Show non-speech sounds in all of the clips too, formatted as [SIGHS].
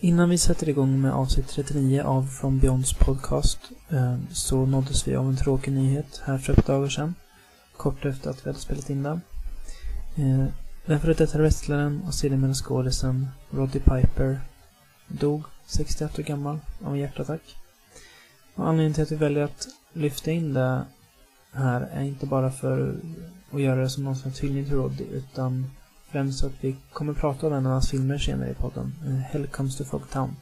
Innan vi sätter igång med avsnitt 39 av From Beyonds podcast eh, så nåddes vi av en tråkig nyhet här för ett par dagar sedan. Kort efter att vi hade spelat in den. Eh, den före detta wrestlaren och sedermera skådisen Roddy Piper dog 61 år gammal av en hjärtattack. Och anledningen till att vi väljer att lyfta in det här är inte bara för att göra det som någon slags hyllning till Roddy utan främst att vi kommer prata om en av hans filmer senare i podden, eh, Hell Comes to Fogtown.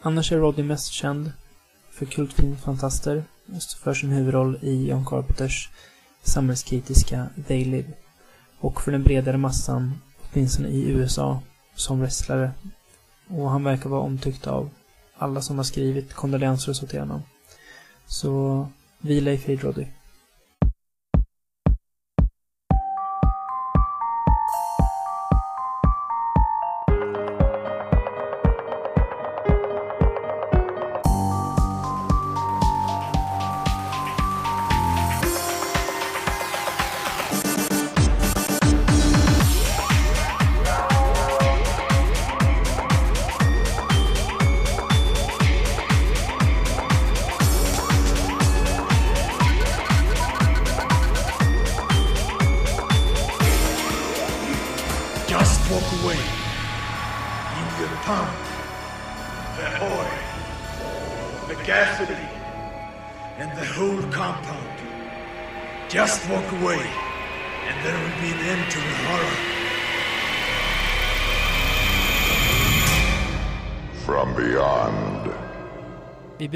Annars är Roddy mest känd för kultfilmfantaster, just för sin huvudroll i John Carpenters samhällskritiska They Live och för den bredare massan, åtminstone i USA, som wrestlare. Och han verkar vara omtyckt av alla som har skrivit kondolenser och så till honom. Så, vila i frid Roddy.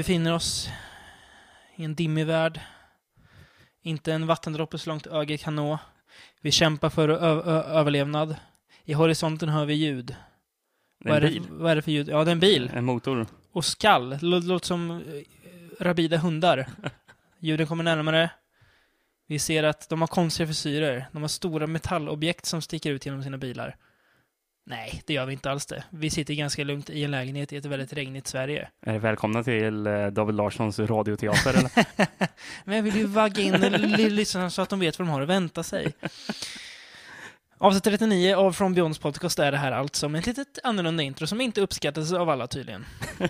Befinner oss i en dimmig värld. Inte en vattendroppe så långt ögat kan nå. Vi kämpar för överlevnad. I horisonten hör vi ljud. Det Vad är är, en det, bil. vad är det för ljud? Ja, det är en bil. En motor. Och skall. Det lå- låter som eh, rabida hundar. [LAUGHS] Ljuden kommer närmare. Vi ser att de har konstiga frisyrer. De har stora metallobjekt som sticker ut genom sina bilar. Nej, det gör vi inte alls det. Vi sitter ganska lugnt i en lägenhet i ett väldigt regnigt Sverige. Välkomna till eh, David Larssons radioteater eller? [LAUGHS] Men jag vill ju vagga in [LAUGHS] lyssnarna så att de vet vad de har att vänta sig. Avsnitt 39 av From Beyonds podcast är det här alltså med ett litet annorlunda intro som inte uppskattas av alla tydligen. [LAUGHS]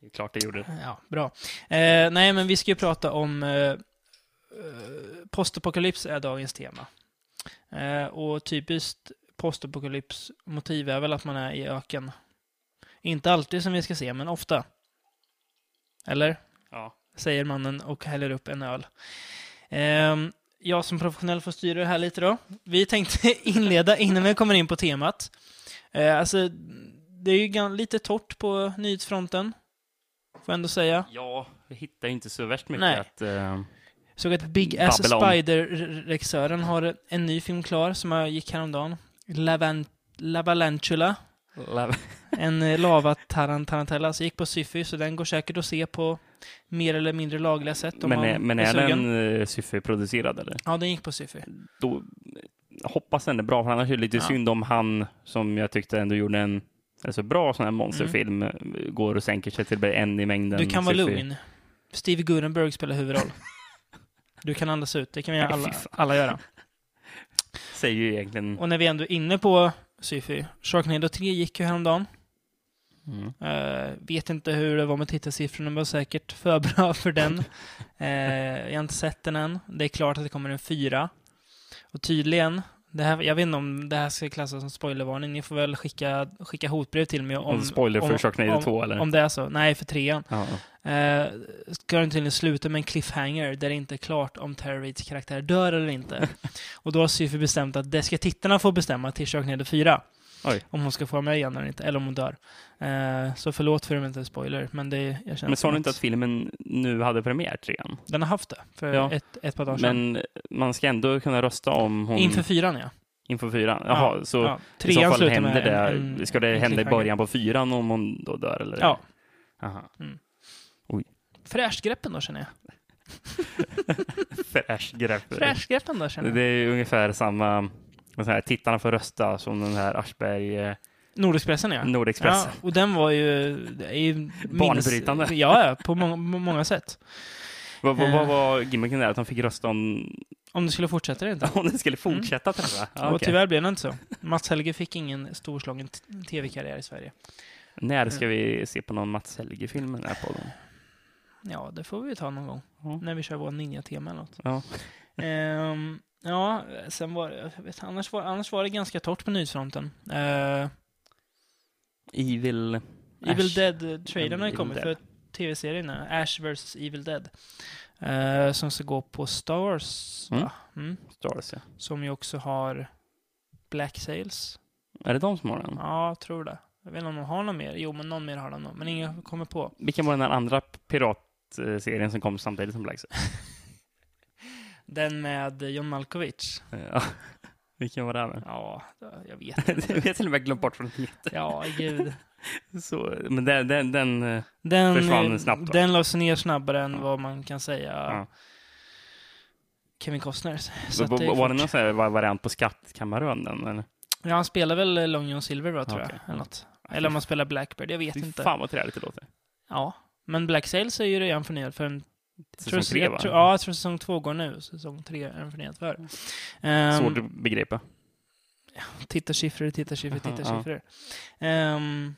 Det är klart det gjorde. Ja, bra. Eh, nej, men vi ska ju prata om eh, eh, postapokalyps är dagens tema. Eh, och typiskt postapokalyps-motiv är väl att man är i öken. Inte alltid som vi ska se, men ofta. Eller? Ja. Säger mannen och häller upp en öl. Ehm, jag som professionell får styra det här lite då. Vi tänkte [LAUGHS] inleda innan vi kommer in på temat. Eh, alltså, det är ju lite torrt på nyhetsfronten. Får jag ändå säga. Ja, vi hittar inte så värst mycket Nej. att... eh, Såg att Big Ass. Spider-regissören har en ny film klar som jag gick häromdagen. Lavan- Lavalantula. lav- [LAUGHS] En eh, lava-tarantella. Så gick på Syfy, så den går säkert att se på mer eller mindre lagliga sätt men, är, men är är den uh, Syfy-producerad eller? Ja, den gick på Syfy. Då jag hoppas den är bra, för annars är det lite Ja. synd om han som jag tyckte ändå gjorde en alltså, bra sån här monsterfilm eh, går och sänker sig till en i mängden. Du kan vara lugn. Steve Guttenberg spelar huvudroll. [LAUGHS] Du kan andas ut, det kan vi alla, alla göra. Säger ju egentligen... Och när vi ändå är inne på Syfy, Sharknado 3 gick ju häromdagen. Mm. Uh, vet inte hur det var med tittarsiffrorna, men var säkert för bra för den. [LAUGHS] Eh, jag har inte sett den än. Det är klart att det kommer en fyra. Och tydligen, det här, jag vet inte om det här ska klassas som spoilervarning. Ni får väl skicka, skicka hotbrev till mig om... Om spoiler för Sharknado om, 2 eller? Om det är så. Nej, för trean. Ja. Eh, ska den tydligen sluta med en cliffhanger där det inte är klart om Tara karaktär dör eller inte. [LAUGHS] och då har Syfy bestämt att det ska tittarna få bestämma till Sharknado 4. Oj. Om hon ska få med igen eller inte, eller om hon dör. Eh, så förlåt för om det inte är spoiler, men det jag känner Men sa du inte att filmen nu hade premiär, trean? Den har haft det för Ja. ett, ett par dagar sedan. Men man ska ändå kunna rösta om hon... Inför fyran, ja. inför fyran? Jaha, så ja. i så fall händer det... en, en, ska det hända i början på fyran om hon då dör, eller? Ja. Aha. Fräscht grepp ändå, känner jag. [LAUGHS] Fräsch grepp. Fräscht grepp ändå, känner Det jag. är ungefär samma... säger jag, Tittarna får rösta som den här Aschberg... eh, Nordexpressen, ja. Nordexpress. Ja, och den var ju... ju minnes- Banbrytande. Ja, ja, på många, på många sätt. Vad, vad, Eh. vad var gimmicken där? Att de fick rösta om, Om det skulle fortsätta eller inte. [LAUGHS] om det skulle fortsätta träffa? Ja, och okej. tyvärr blev det inte så. Mats Helge fick ingen storslagen tv-karriär i Sverige. När ska vi se på någon Mats Helge-film i den här podden? Ja, det får vi ta någon gång. Ja. När vi kör vår ninja-tema eller något. Ja. Ehm, ja, sen var jag vet, annars, var, annars var det ganska torrt på nyhetsfronten. Uh, Evil... Evil. Dead-trailern har ju kommit för tv-serien. Ash vs Evil Dead. Eh, som ska gå på Star Wars, Mm. Mm. Stars, ja. Som ju också har Black Sails. Är det de som har den? Ja, jag tror det. Jag vet inte om de har någon mer. Jo, men någon mer har de nog. Men ingen kommer på. Vilken var den här andra piratserien som kom samtidigt som Black Sails? [LAUGHS] Den med John Malkovich. Ja. [LAUGHS] Vilken var det? Med? Ja, jag vet [LAUGHS] inte. Jag vet till och med glömt bort vad den heter. Ja, gud. [LAUGHS] Så, men den, den, den eh, Den, Försvann snabbt, va? den lades ner snabbare än Ja. vad man kan säga ja. Kevin Costner. Så var, det var det någon sån här va- variant på Skattkammarön? Den, eller? Ja, han spelar väl Long John Silver, va, tror Okej. jag. Eller, något. eller om han spelar Blackbird, jag vet Fy inte. fan vad träligt det låter. Ja, men Black Sails är ju redan förnyad för en... Säsong tror, tre, va? tror, ja, jag tror säsong två går nu. Säsong tre är den förnyad för. Um, Svårt att begripa. Tittarsiffror, tittarsiffror, tittarsiffror. Ehm,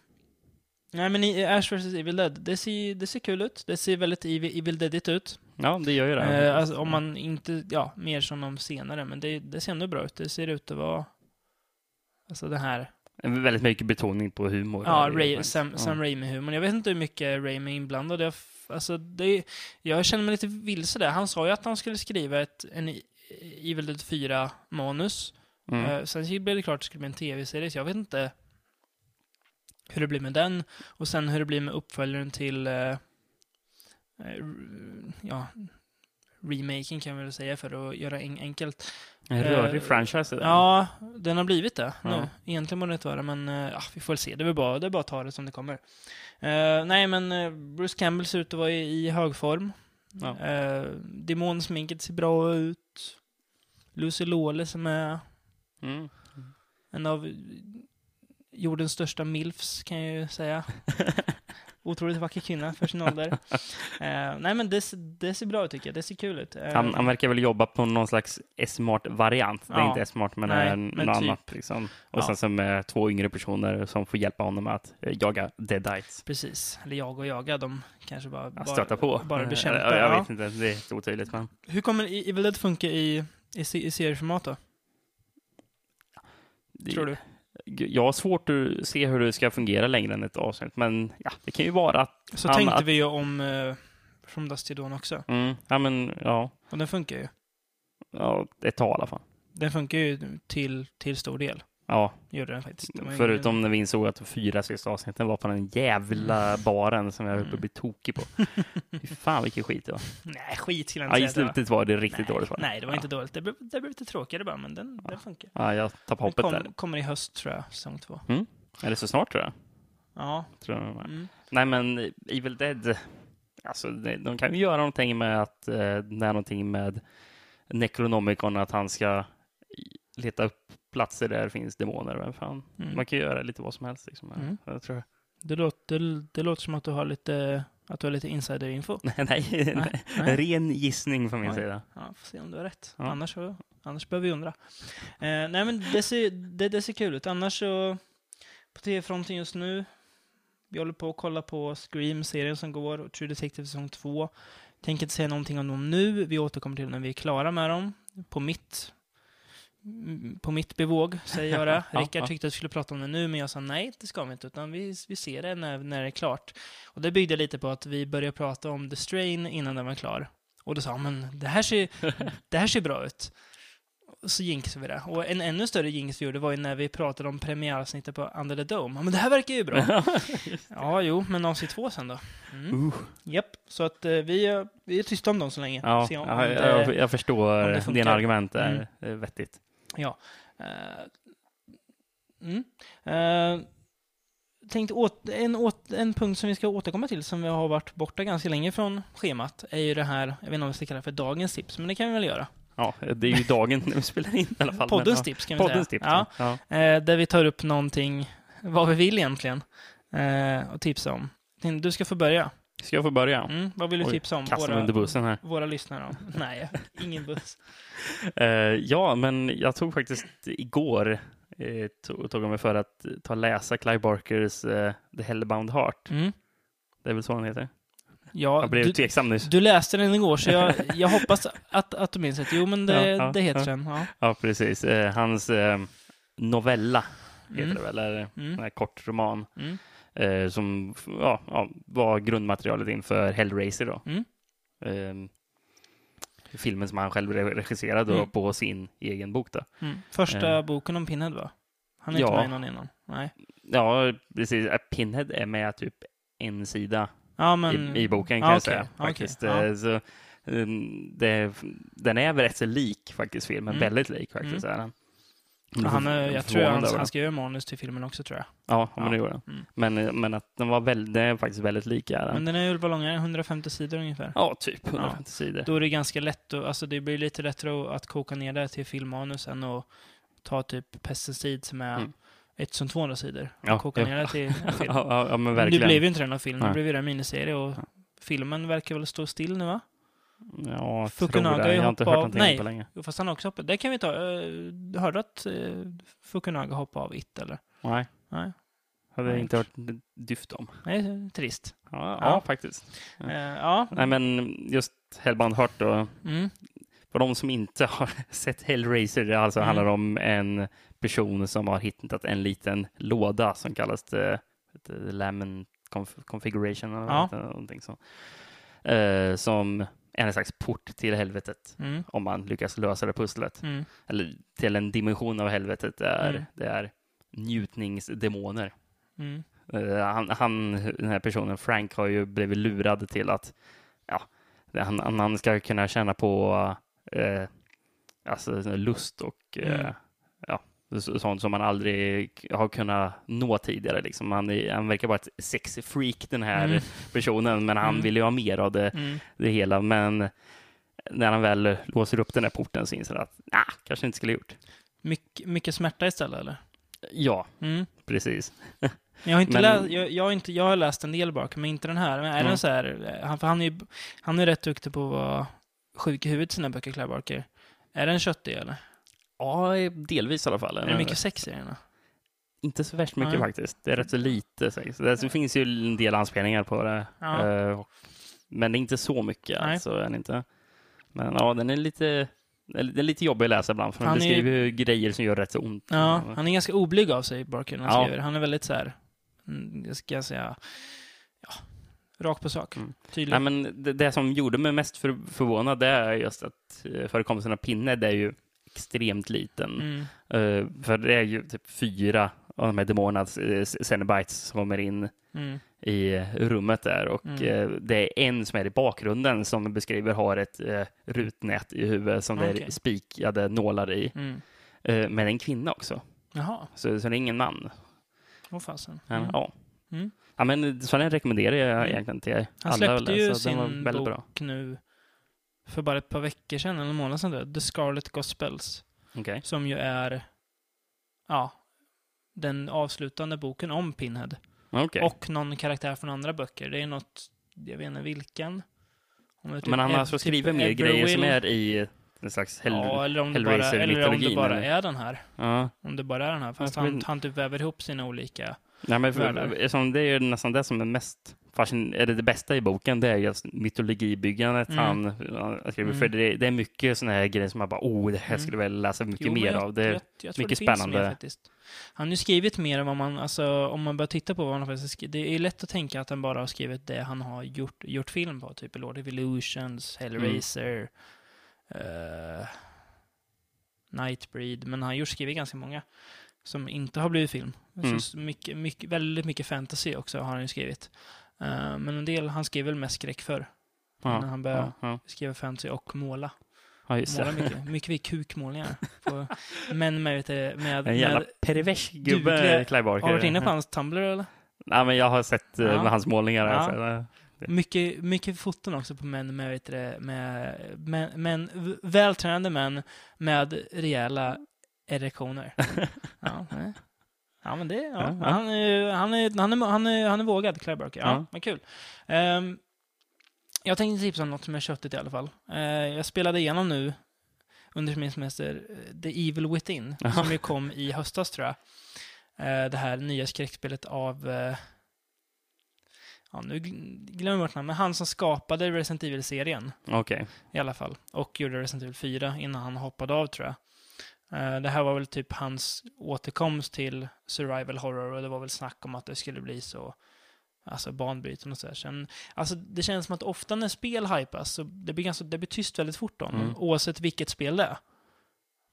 nej, men i Ash vs Evil Dead, det ser, det ser kul ut. Det ser väldigt Evil, Evil Deadigt ut. Ja, det gör ju det. Eh, alltså, om man inte, ja, mer som de senare, men det, det ser ändå bra ut. Det ser ut att vara, alltså det här, Väldigt mycket betoning på humor. ja, Ray, faktiskt- Sam, ja. Sam Raimi-humorn. Jag vet inte hur mycket Raimi är inblandad. Jag, alltså, det, jag känner mig lite vilse där. Han sa ju att han skulle skriva ett en Evil Dead 4-manus. Mm. Eh, sen blev det klart att det skulle bli en tv-serie, så jag vet inte hur det blir med den. Och sen hur det blir med uppföljaren till, r- ja, remaken kan vi väl säga för att göra en enkelt. En rörig eh, franchise. där. Ja, den har blivit det nu. Ja. Egentligen borde det inte vara men eh, ja, vi får väl se. Det är bara, det är bara att ta det som det kommer. Eh, nej, men eh, Bruce Campbell ser ut att vara i, i hög form. Ja. Uh, Demonsminket ser bra ut. Lucy Lawley som är Mm. en av jordens största milfs, kan jag ju säga. [LAUGHS] Otroligt vacker kvinna för sin [LAUGHS] ålder. Eh, nej, men det, ser- det ser bra ut tycker jag. Det ser kul ut. Eh, Han, han verkar väl jobba på någon slags S-Mart-variant. Det är Ja. inte S-Mart, men, Nej, är men något typ. annat. Liksom. Och Ja. sen som är två yngre personer som får hjälpa honom att eh, jaga deadites. Precis. Eller jag och jaga. De kanske bara, Ja, Stöta på. bara Eh, bekämpa. Jag, jag ja. vet inte, det är så otydligt. Men Hur kommer Evil Dead funka i, i, i serieformat då? det, Tror du? Jag har svårt att se hur det ska fungera längre än ett avsnitt, men ja, det kan ju vara att... Så Han- tänkte att- vi ju om uh, From Dust to Dawn också. Mm, ja, men ja, Och den funkar ju. ja, ett tag i alla fall. Den funkar ju till, till stor del. Ja, Gjorde den faktiskt. Ju förutom när vi insåg att de fyra sista avsnitten var på den jävla baren som jag höll på att bli tokig på. [LAUGHS] Fy fan vilken skit det var. Nej, skit skulle jag Ja, inte i säga. det slutet var det riktigt nej, dåligt. Det. Nej, det var ja. inte dåligt. Det blev, det blev lite tråkigare bara, men den, den funkar. Ja, jag tappade Den hoppet där. kom, kommer i höst, tror jag, säsong två. Är det så snart tror jag? Ja. tror jag. Mm. Nej, men Evil Dead, alltså de, kan ju göra någonting med att, eh, någonting med Necronomicon, att han ska i- leta upp platser där det finns demoner. Vem fan? Mm. Man kan göra lite vad som helst. Liksom. Mm. Jag tror Det, låter, det, låter som att du har lite, att du har lite insider-info. [LAUGHS] Nej, nej, Nej, en nej. [LAUGHS] ren gissning från min Oj. sida. Ja, får se om du har rätt. Ja. Annars, annars behöver vi undra. Eh, nej, men det ser, det, det ser kul ut. Annars så, på tv-fronten just nu, vi håller på att kolla på Scream-serien som går, och True Detective säsong 2. Tänker inte säga någonting om dem nu. Vi återkommer till när vi är klara med dem. På mitt, på mitt bevåg, säger jag det. [LAUGHS] Rickard tyckte att vi skulle prata om det nu, men jag sa nej, det ska vi inte, utan vi, vi ser det när, när det är klart. Och det byggde lite på att vi började prata om The Strain innan den var klar. Och då sa men det här ser, [LAUGHS] det här ser bra ut. Och så jinxade vi det. Och en ännu större jinx vi gjorde var ju när vi pratade om premiäravsnittet på Under the Dome. Ja, men det här verkar ju bra. [LAUGHS] ja, jo, men avsnitt två sen då? Mm. Uh. Japp, så att eh, vi, är- vi är tysta om dem så länge. Ja, om, ja, om jag, det, jag förstår det funkar. dina argument är Mm. är vettigt. Ja. Eh, mm. Eh, tänkte åt, en, åt, en punkt som vi ska återkomma till, som vi har varit borta ganska länge från schemat, är ju det här, jag vet inte om vi ska kalla det för dagens tips, men det kan vi väl göra. Ja, det är ju dagen när vi spelar in i alla fall. men Poddens ja. tips kan vi Poddens säga. tips. Ja. Ja. Ja. Eh, där vi tar upp någonting, vad vi vill egentligen, eh, och tipsa om. Du ska få börja. Ska jag få börja? Mm, vad vill du Oj, tipsa om? Mig under bussen här. våra lyssnare om? [LAUGHS] Nej, ingen buss. Eh, ja, men jag tog faktiskt igår eh, tog, tog jag mig för att ta och läsa Clive Barkers eh, The Hellbound Heart. Mm. Det är väl så den heter? Ja, Jag blev du, tveksam nyss. du läste den igår, så jag, [LAUGHS] jag hoppas att, att du minns det. Jo, men det, Ja, det heter ja. den. Ja. Ja, precis. Hans novella heter Mm. det väl, eller Mm. en kort roman. Mm. Eh, som ja, ja, var grundmaterialet inför Hellraiser. Då. Mm. Eh, filmen som han själv re- regisserade Mm. på sin egen bok. Då. Mm. Första Eh. boken om Pinhead, va? Han är inte Ja. med i någon innan. Nej. Ja, precis. Eh, Pinhead är med typ en sida Ja, men... i, i boken kan Ja, jag okej. säga. Faktiskt. Ja. Eh, Så, um, det, den är väl rätt så lik faktiskt filmen. Mm. Väldigt lik faktiskt. Är den. Ja, han, är- jag tror han, han skrev manus till filmen också, tror jag. Ja, men Ja. det gjorde den. Mm. Men, eh, men att den var väl, den är faktiskt väldigt lik. Är den. Men den är ju bara långare, 150 sidor ungefär. Ja, typ 150 sidor. Då är det ganska lätt, att, alltså det blir lite lättare att koka ner det till filmmanus än att ta typ Pesticid som är Mm. 1200 sidor. Och Ja, koka ja. ner det till [LAUGHS] en film. Ja, ja, ja, men Men verkligen. det blev ju inte den av filmen, det blev ju en miniserie och filmen verkar väl stå still nu va? Ja, jag Fukunaga tror det. Jag har inte hört någonting nej. på länge. Jo, fast han har också hoppat. Det kan vi ta. Uh, du hörde att uh, Fukunaga hoppade av It eller? Nej, Nej, hade Nej. jag inte hört dyft om. Nej trist. Ja, ja. Ja. faktiskt. Eh, ja. Nej, men just Hellbound Heart då. Mm. För de som inte har [LAUGHS] sett Hellraiser, det alltså Mm. handlar om en person som har hittat en liten låda som kallas det, det Lemon Conf- Configuration eller Ja. någonting så. Eh, som en slags port till helvetet Mm. om man lyckas lösa det pusslet. Mm. Eller till en dimension av helvetet där Mm. det är njutningsdemoner. Eh, han, han, den här personen, Frank, har ju blivit lurad till att ja, han, han- ska kunna känna på eh, alltså, lust och så- sånt som man aldrig har kunnat nå tidigare. Liksom. Han, är, han verkar vara ett sexfreak den här Mm. personen, men han Mm. vill ju ha mer av det, Mm. det hela. Men när han väl låser upp den här porten så inser han att nah, kanske inte skulle ha gjort. Mycket, mycket smärta istället eller? Ja, Mm. precis. [LAUGHS] Jag har, inte Men- läst, jag, jag, har inte, jag har läst en del bak, men inte den här. Men är Mm. den så här, eh, han, för han är han är rätt duktig på att vara sjuk i huvudet i sina böcker, Clive Barker. Är den köttig eller? Ja, delvis i alla fall. Är det mycket sex i den? Inte så värst mycket Nej. faktiskt. Det är rätt så lite sex. Det det finns ju en del anspelningar på det. Ja. Eh, Men det är inte så mycket Nej. alltså. Är det inte. Men ja, den är lite, den är lite jobbig att läsa ibland. För Han beskriver ju grejer som gör rätt så ont. Ja, han är ganska oblyg av sig, Barker, när han Ja. skriver. Han är väldigt så här, mm, jag ska säga, ja, rakt på sak. Mm. Tydlig. Nej, men det, det som gjorde mig mest för, förvånad det är just att eh, förekomsten av pinne det är ju extremt liten. Mm. Eh, för det är ju typ fyra av de här demonernas uh, Cenobites som kommer in Mm. i rummet där och Mm. eh, det är en som är i bakgrunden som beskriver har ett eh, rutnät i huvudet som det Okej. är spikade nålar i. Mm. Eh, men en kvinna också, Jaha, så, så det är ingen man. vad fasen. Ja, Mm. ja. Mm. ja, men så den rekommenderar jag Mm. egentligen till Han alla att släppte ju sin bok bra. nu för bara ett par veckor sedan, eller en månad sedan, där, The Scarlet Gospels. Okej. Som ju är, ja, den avslutande boken om Pinhead. Okej. Och någon karaktär från andra böcker. Det är något, jag vet inte vilken. Typ Men han har alltså typ skrivit mer grejer som är i en slags hell... Ja, eller om det bara, eller om det bara eller? är den här. Ja. Om det bara är den här. Fast han, han typ väver ihop sina olika... Nej, men för, eftersom det är ju nästan det som är mest fascin- eller det bästa i boken, det är just mytologibyggandet Mm. han, han skriver. Mm. För det, det är mycket sådana här grejer som man bara, oh, det här Mm. skulle jag vilja läsa mycket Jo, mer jag, av. Det, jag, jag tror mycket det spännande. Mer. Han har ju skrivit mer än vad man, alltså om man börjar titta på vad han har faktiskt skrivit. Det är lätt att tänka att han bara har skrivit det han har gjort, gjort film på. Typ Lord of Illusions, Hellraiser, Mm. eh, Nightbreed. Men han har gjort skrivit ganska många som inte har blivit film. Mm. Så mycket, mycket, väldigt mycket fantasy också har han ju skrivit. Eh, men en del, han skrev väl mest skräck för ja, när han började ja, ja. skriva fantasy och måla. ja, Måla det. mycket, [LAUGHS] mycket vid kukmålningar. På, men med, du, med, En jävla med pervers gubbe, Clive Barker. har du varit inne på hans Tumblr eller? Nej, men jag har sett med hans målningar. Alltså, det- Mycket, mycket foton också på män med, vet du, med, med, v- vältränade män med rejäla erektioner. [LAUGHS] ja, nej. ja, men det, ja. Han, är, han, är, han, är, han, är, han är vågad, Clive Barker. Ja, men kul. Ehm, jag tänkte tipsa om något som är köttigt i alla fall. Eh, jag spelade igenom nu under som heter eh, The Evil Within, som ju kom i höstas tror jag. Eh, det här nya skräckspelet av... Eh, ja, nu gl- glömmer jag bort namnet, men han som skapade Resident Evil-serien Okej. i alla fall. Och gjorde Resident Evil 4 innan han hoppade av tror jag. Eh, det här var väl typ hans återkomst till survival horror och det var väl snack om att det skulle bli så alltså banbrytande och sådär. Sen, alltså det känns som att ofta när spel hypas så det blir, ganska, det blir tyst väldigt fort om Mm. oavsett vilket spel det är.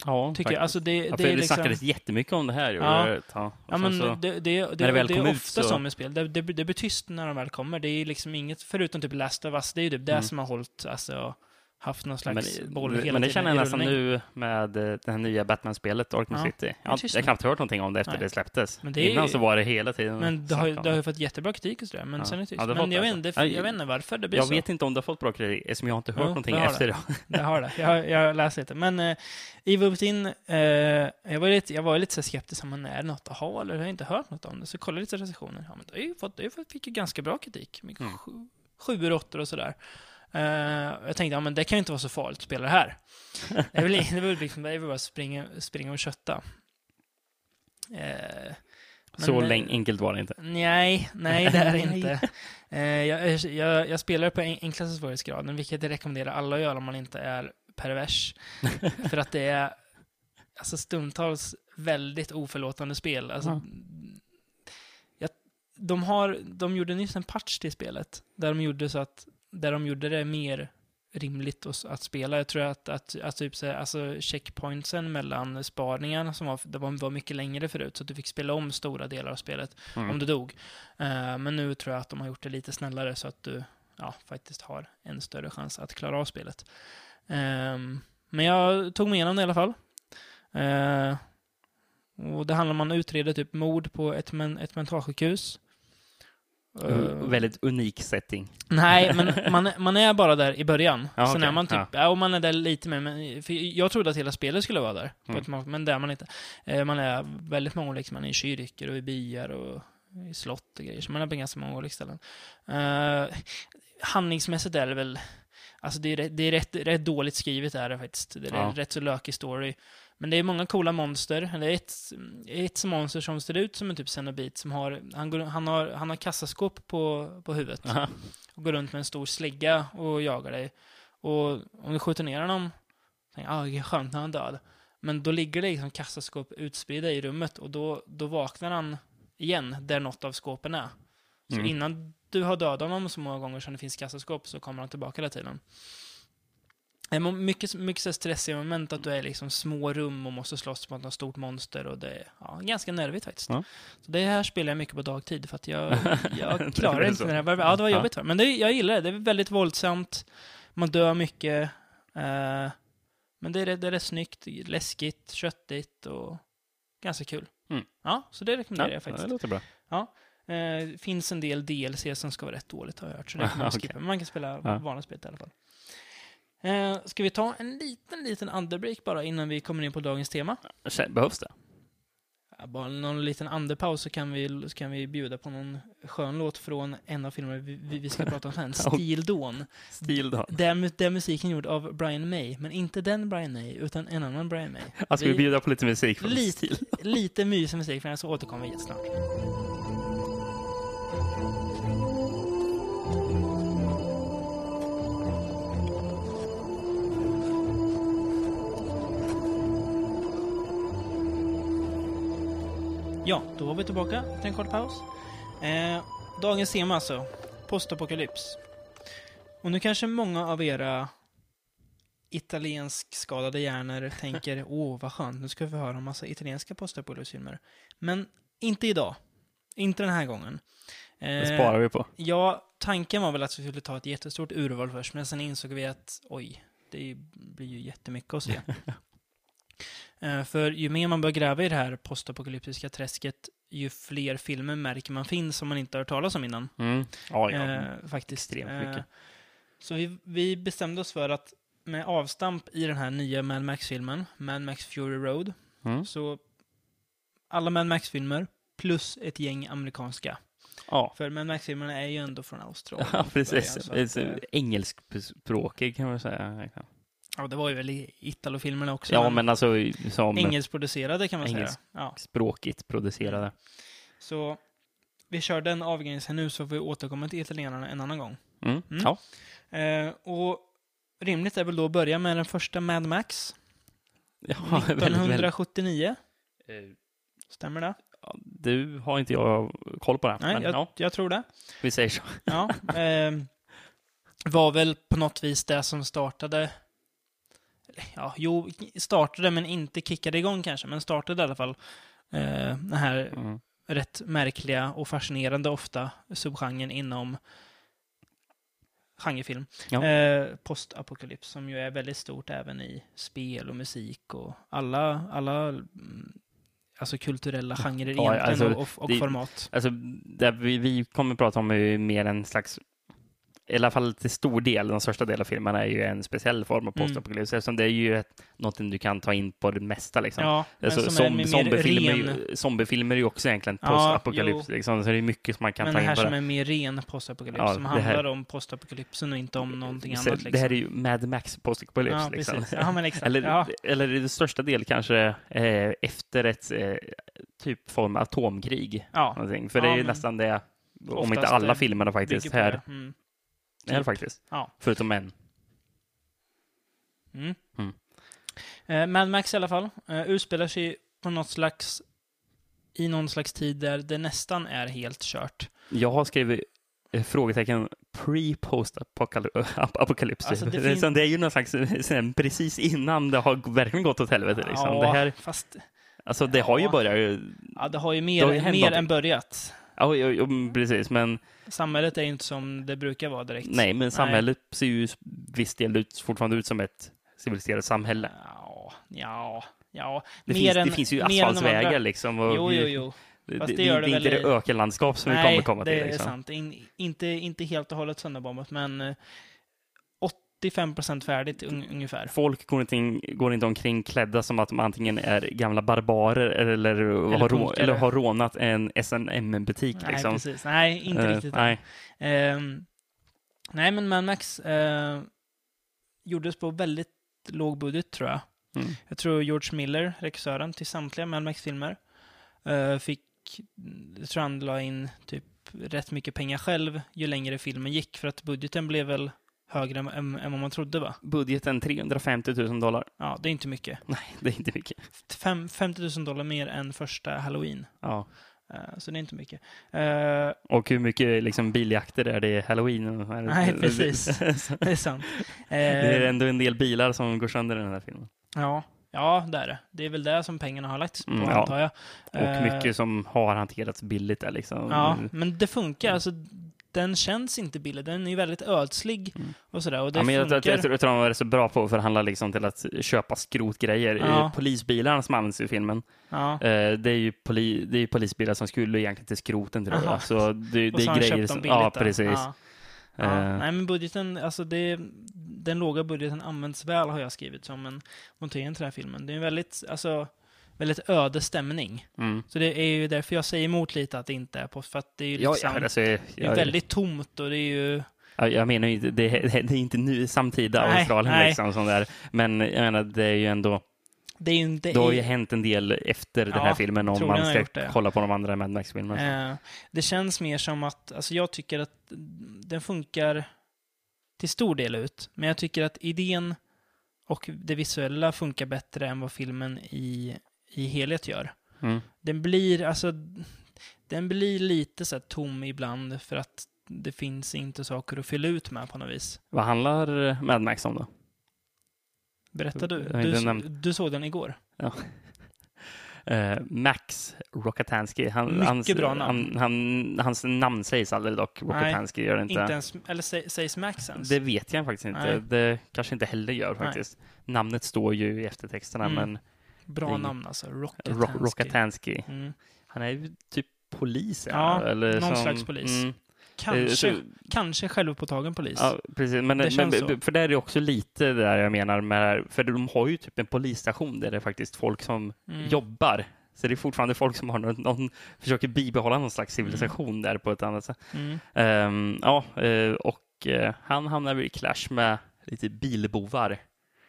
Ja, Tycker jag. Alltså det, Ja, det för är det liksom... snackades jättemycket om det här. ju. Ja. Ja. Ja, Ja, men så, det, det, det, det, det väl det kom är ofta så- så med spel. Det, det, det blir tyst när de väl kommer. Det är liksom inget, förutom typ Last of Us, det är ju typ det Mm. som har hållit, alltså, haft någon men, slags boll hela men det känner jag nästan nu med eh, det här nya Batman-spelet, Arkham Ja, City. Jag, har- jag knappt hört någonting om det efter Nej. det släpptes. Men det är Innan så var det hela tiden Men det har, det har ju fått jättebra kritik och sådär, men Ja. sen är det tyst. Ja, det men jag det, vet, alltså. jag vet inte varför det blir Jag så. vet inte om det har fått bra kritik, eftersom jag har inte hört Jo, någonting det efter det. det. Jag har det. Jag, jag läser lite. Men uh, Evil Within, eh, jag var lite, jag var lite så skeptisk. Men är det något att ha eller har jag inte hört något om det? Så kollade jag lite recensioner. Ja, men det, har ju fått, det fick ju ganska bra kritik. Mycket Mm. sju- Sjuor, åttor och sådär. Eh, jag tänkte, ja men det kan ju inte vara så farligt att spela det här. det är väl, det är väl liksom, det är väl bara springa, springa och kötta. Eh, Så eh, länge, enkelt var det inte. Nej, nej det är det [LAUGHS] inte. Eh, jag, jag, jag spelar på en- enklaste svårighetsgraden, vilket jag rekommenderar alla att göra om man inte är pervers. [LAUGHS] För att det är alltså stundtals väldigt oförlåtande spel. Alltså, Ja. jag, de, har, de gjorde nyss en patch till spelet, där de gjorde så att där de gjorde det mer rimligt att, spela. Jag tror att, att, att typ, så här, alltså checkpointsen mellan spaningarna som var, det var, mycket längre förut, så att du fick spela om stora delar av spelet Mm. om du dog. Eh, men nu tror jag att de har gjort det lite snällare så att du ja, faktiskt har en större chans att klara av spelet. Ehm, men jag tog mig igenom det i alla fall. Eh, och det handlar om att man utreder typ mord på ett, men, ett mentalsjukhus. Mm, Väldigt unik setting. Nej, [LAUGHS] men man, är- man är bara där i början. Ja, Sen okej. är man typ, Ja. och man är där lite mer, men, för jag trodde att hela spelet skulle vara där. Mm. ett, men det är man inte. Eh, man är väldigt många olika, man är i kyrkor och i byar och i slott och grejer. Så man är på ganska många olika ställen. Uh, handlingsmässigt är det väl, alltså det är, det är rätt, rätt dåligt skrivet är det faktiskt. Det är Ja. rätt så lökig story. Men det är många coola monster. Det är ett, ett monster som ser ut som en typ Cenobit som har, han, går, han har, han har kassaskåp på, på huvudet Aha. och går runt med en stor slägga och jagar dig. Och om du skjuter ner honom, tänker jag, ah, det är skönt när han är död. Men då ligger det liksom kassaskåp utspridda i rummet och då, då vaknar han igen där något av skåpen är. Så Mm. innan du har dödat honom så många gånger som det finns kassaskåp så kommer han tillbaka hela tiden. Mycket, mycket så stressiga moment att du är liksom små rum och måste slåss mot något stort monster och det är ja, ganska nervigt faktiskt. Ja. Så det här spelar jag mycket på dagtid för att jag, [LAUGHS] jag klarar inte så. det här. Ja, det var Ja. jobbigt. Men det, jag gillar det. Det är väldigt våldsamt. Man dör mycket. Eh, men det är, det är rätt snyggt, läskigt, köttigt och ganska kul. Mm. Ja, så det rekommenderar Ja, jag faktiskt. det låter bra. Eh, finns en del DLC som ska vara rätt dåligt har jag hört, så det kan man [LAUGHS] Okej. skippa. Men man kan spela Ja. vanligt spel i alla fall. Eh, ska vi ta en liten, liten underbreak bara innan vi kommer in på dagens tema? Behövs det? Ja, bara någon liten andrepaus så kan vi, så kan vi bjuda på någon skön låt från en av filmerna vi, vi ska [LAUGHS] prata om sen, Steel Dawn. Mu- där musiken gjord av Brian May, men inte den Brian May, utan en annan Brian May. Alltså vi Vi- bjuder på lite musik från Lite, lite mysig musik, för så återkommer vi jättesnart. Ja, då var vi tillbaka efter en kort paus. Eh, dagens tema alltså, postapokalyps. Och nu kanske många av era italiensk skadade hjärnor [LAUGHS] tänker åh vad skönt, nu ska vi få höra en massa italienska postapokalypsfilmer. Men inte idag. Inte den här gången. Det Eh, sparar vi på. Ja, tanken var väl att vi skulle ta ett jättestort urval först, men sen insåg vi att oj, det blir ju jättemycket att se. [LAUGHS] Eh, För ju mer man börjar gräva i det här postapokalyptiska träsket, ju fler filmer märker man finns som man inte har hört talas om innan. Mm. Ja, ja. Eh, faktiskt. extremt mycket. Eh, så vi, vi bestämde oss för att med avstamp i den här nya Mad Max-filmen, Mad Max Fury Road, Mm. så alla Mad Max-filmer plus ett gäng amerikanska. Ja. För Mad Max-filmerna är ju ändå från Australien. ja, början, precis. är att, eh, Engelskspråkig kan man säga. Ja, det var ju väl i Italo-filmerna också. Ja, men alltså som Engelskproducerade kan man Engelsk- säga. Ja. språkigt producerade. Så vi kör den avgränsningen nu så får vi återkomma till italienarna en annan gång. Mm. Mm. Ja. Eh, och rimligt är väl då att börja med den första Mad Max. ja [LAUGHS] väldigt, väldigt. 1979. Eh, Stämmer det? ja, Du har inte jag koll på det. Nej, men, jag, ja, jag tror det. vi säger så. Ja. ehm, var väl på något vis det som startade Ja, jo, startade men inte kickade igång kanske, men startade i alla fall eh, den här Mm. rätt märkliga och fascinerande ofta subgenren inom genrefilm. Ja. Eh, postapokalyps som ju är väldigt stort även i spel och musik och alla, alla mm, alltså kulturella genrer Ja, egentligen alltså, och, och, och det- format. Alltså, det vi, vi kommer att prata om är ju mer en slags i alla fall till stor del, den största delen av filmen är ju en speciell form av Mm. postapokalyps, eftersom det är ju ett, något du kan ta in på det mesta. Liksom. Ja, men Alltså, som som, mer zombiefilmer, ren- zombiefilmer är ju också egentligen Ja, postapokalyps, jo. liksom, så det är mycket som man kan Men ta det in här på som det. är mer ren postapokalyps, Ja, som det handlar här- om postapokalypsen och inte om någonting Så annat. Det här är liksom. ju Mad Max postapokalyps. Ja, liksom. Ja, men. [LAUGHS] Eller, ja. eller i det största del kanske eh, efter ett eh, typ form av atomkrig. ja. Någonting. För det Ja, är ju men nästan det, om oftast inte alla det filmerna faktiskt, här. Det. Är det Typ. faktiskt. Ja. Förutom en. Mm. Mm. Eh, Mad Max i alla fall eh, utspelar sig på något slags i någon slags tid där det nästan är helt kört. Jag har skrivit eh, frågetecken pre-post-apokalyps. Alltså, det [LAUGHS] är- det är ju någon slags, eh, sen, precis innan det har verkligen gått åt helvete. Liksom. Ja, det, här, fast alltså, det har ju Ja. börjat. ja, det har ju mer, har ju mer än börjat. Ja, ja, ja, precis, men Samhället är inte som det brukar vara direkt. nej, men samhället ser ju viss del ut, fortfarande ut som ett civiliserat samhälle. Ja, ja, ja. Det, mer finns, än, det finns ju asfaltsvägar liksom. Och Jo, vi- jo, jo. Det, det, det det, gör det är inte det ökenlandskap som vi Nej, kommer komma det till. är Liksom. sant. In, inte, inte helt och hållet sönderbombat, men eh, 85% färdigt un, ungefär. Folk går inte, in, går inte omkring klädda som att de antingen är gamla barbarer eller, har, rå, eller har rånat en SNM-butik. Nej, Liksom. precis. Nej, inte Eh, riktigt. nej. Ehm, nej, men Mad Max eh, gjordes på väldigt låg budget, tror jag. Mm. Jag tror George Miller, regissören till samtliga Mad Max-filmer, eh, fick, jag tror han la in typ rätt mycket pengar själv ju längre filmen gick, för att budgeten blev väl högre än, än, än vad man trodde, va? Budgeten 350 000 dollar. Ja, det är inte mycket. Nej, det är inte mycket. Fem, 50 000 dollar mer än första Halloween. Ja. Eh, så det är inte mycket. Eh, Och hur mycket liksom, biljakter är det i halloween? Nej, precis. [LAUGHS] Det är sant. det är Eh, ändå en del bilar som går sönder i den här filmen. ja, ja, det är det. Det är väl det som pengarna har lagts på, Mm, ja. antar jag. Och mycket som har hanterats billigt där liksom. Ja, men det funkar. Alltså, den känns inte billig. Den är väldigt ödslig och sådär. Och det Mm. Ja, men jag, jag, jag, jag tror de var så bra på att förhandla liksom till att köpa skrotgrejer. Ja. Polisbilarna som används i filmen, ja. eh, det, är ju poli, det är ju polisbilar som skulle egentligen till skroten tror jag. Så det, Och det så är har han grejer köpt som... Ja, precis. Ja. Ja. Eh. Nej, men budgeten, alltså det, den låga budgeten används väl, har jag skrivit som en montering till den här filmen. Det är en väldigt, alltså, väldigt öde stämning. Mm. Så det är ju därför jag säger emot lite att det inte är på, för att det är ju Ja, liksom, ja, alltså, jag, det är väldigt tomt och det är ju... jag, menar ju det, är- det är inte nu samtida Nej, Australien nej. liksom. Sån där. Men jag menar, det är ju ändå, Det är ju inte... det har ju hänt en del efter den här Ja, filmen om man ska det. kolla på de andra Mad Max-filmerna. Eh, det känns mer som att, alltså jag tycker att den funkar till stor del ut, men jag tycker att idén och det visuella funkar bättre än vad filmen i, i helhet gör. Mm. Den blir, alltså, den blir lite så här tom ibland för att det finns inte saker att fylla ut med på något vis. Vad handlar eh, Mad Max om då? Berätta du. Du, du såg den igår. [LAUGHS] Eh, Max Rokatansky. Han, Mycket hans, bra namn. Han, han, hans namn sägs aldrig dock. Rokatansky gör det inte. Inte ens, eller sä- sägs Max ens? Det vet jag faktiskt inte. Nej. Det kanske inte heller gör faktiskt. Namnet står ju i eftertexterna, Mm. men Bra Ring. namn alltså. Ro- Rocketansky. Rokatansky, Mm. han är ju typ polis. Ja, eller någon som- slags polis. Mm. Kanske, Eh, så- kanske självupptagen polis. Ja, precis. Men, Det men, så. för det är också lite det där jag menar med, för de har ju typ en polisstation där det är faktiskt folk som Mm. jobbar. Så det är fortfarande folk som har någon, någon försöker bibehålla någon slags civilisation där på ett annat sätt. Mm. Ehm, ja, eh, och eh, han hamnar i clash med lite bilbovar.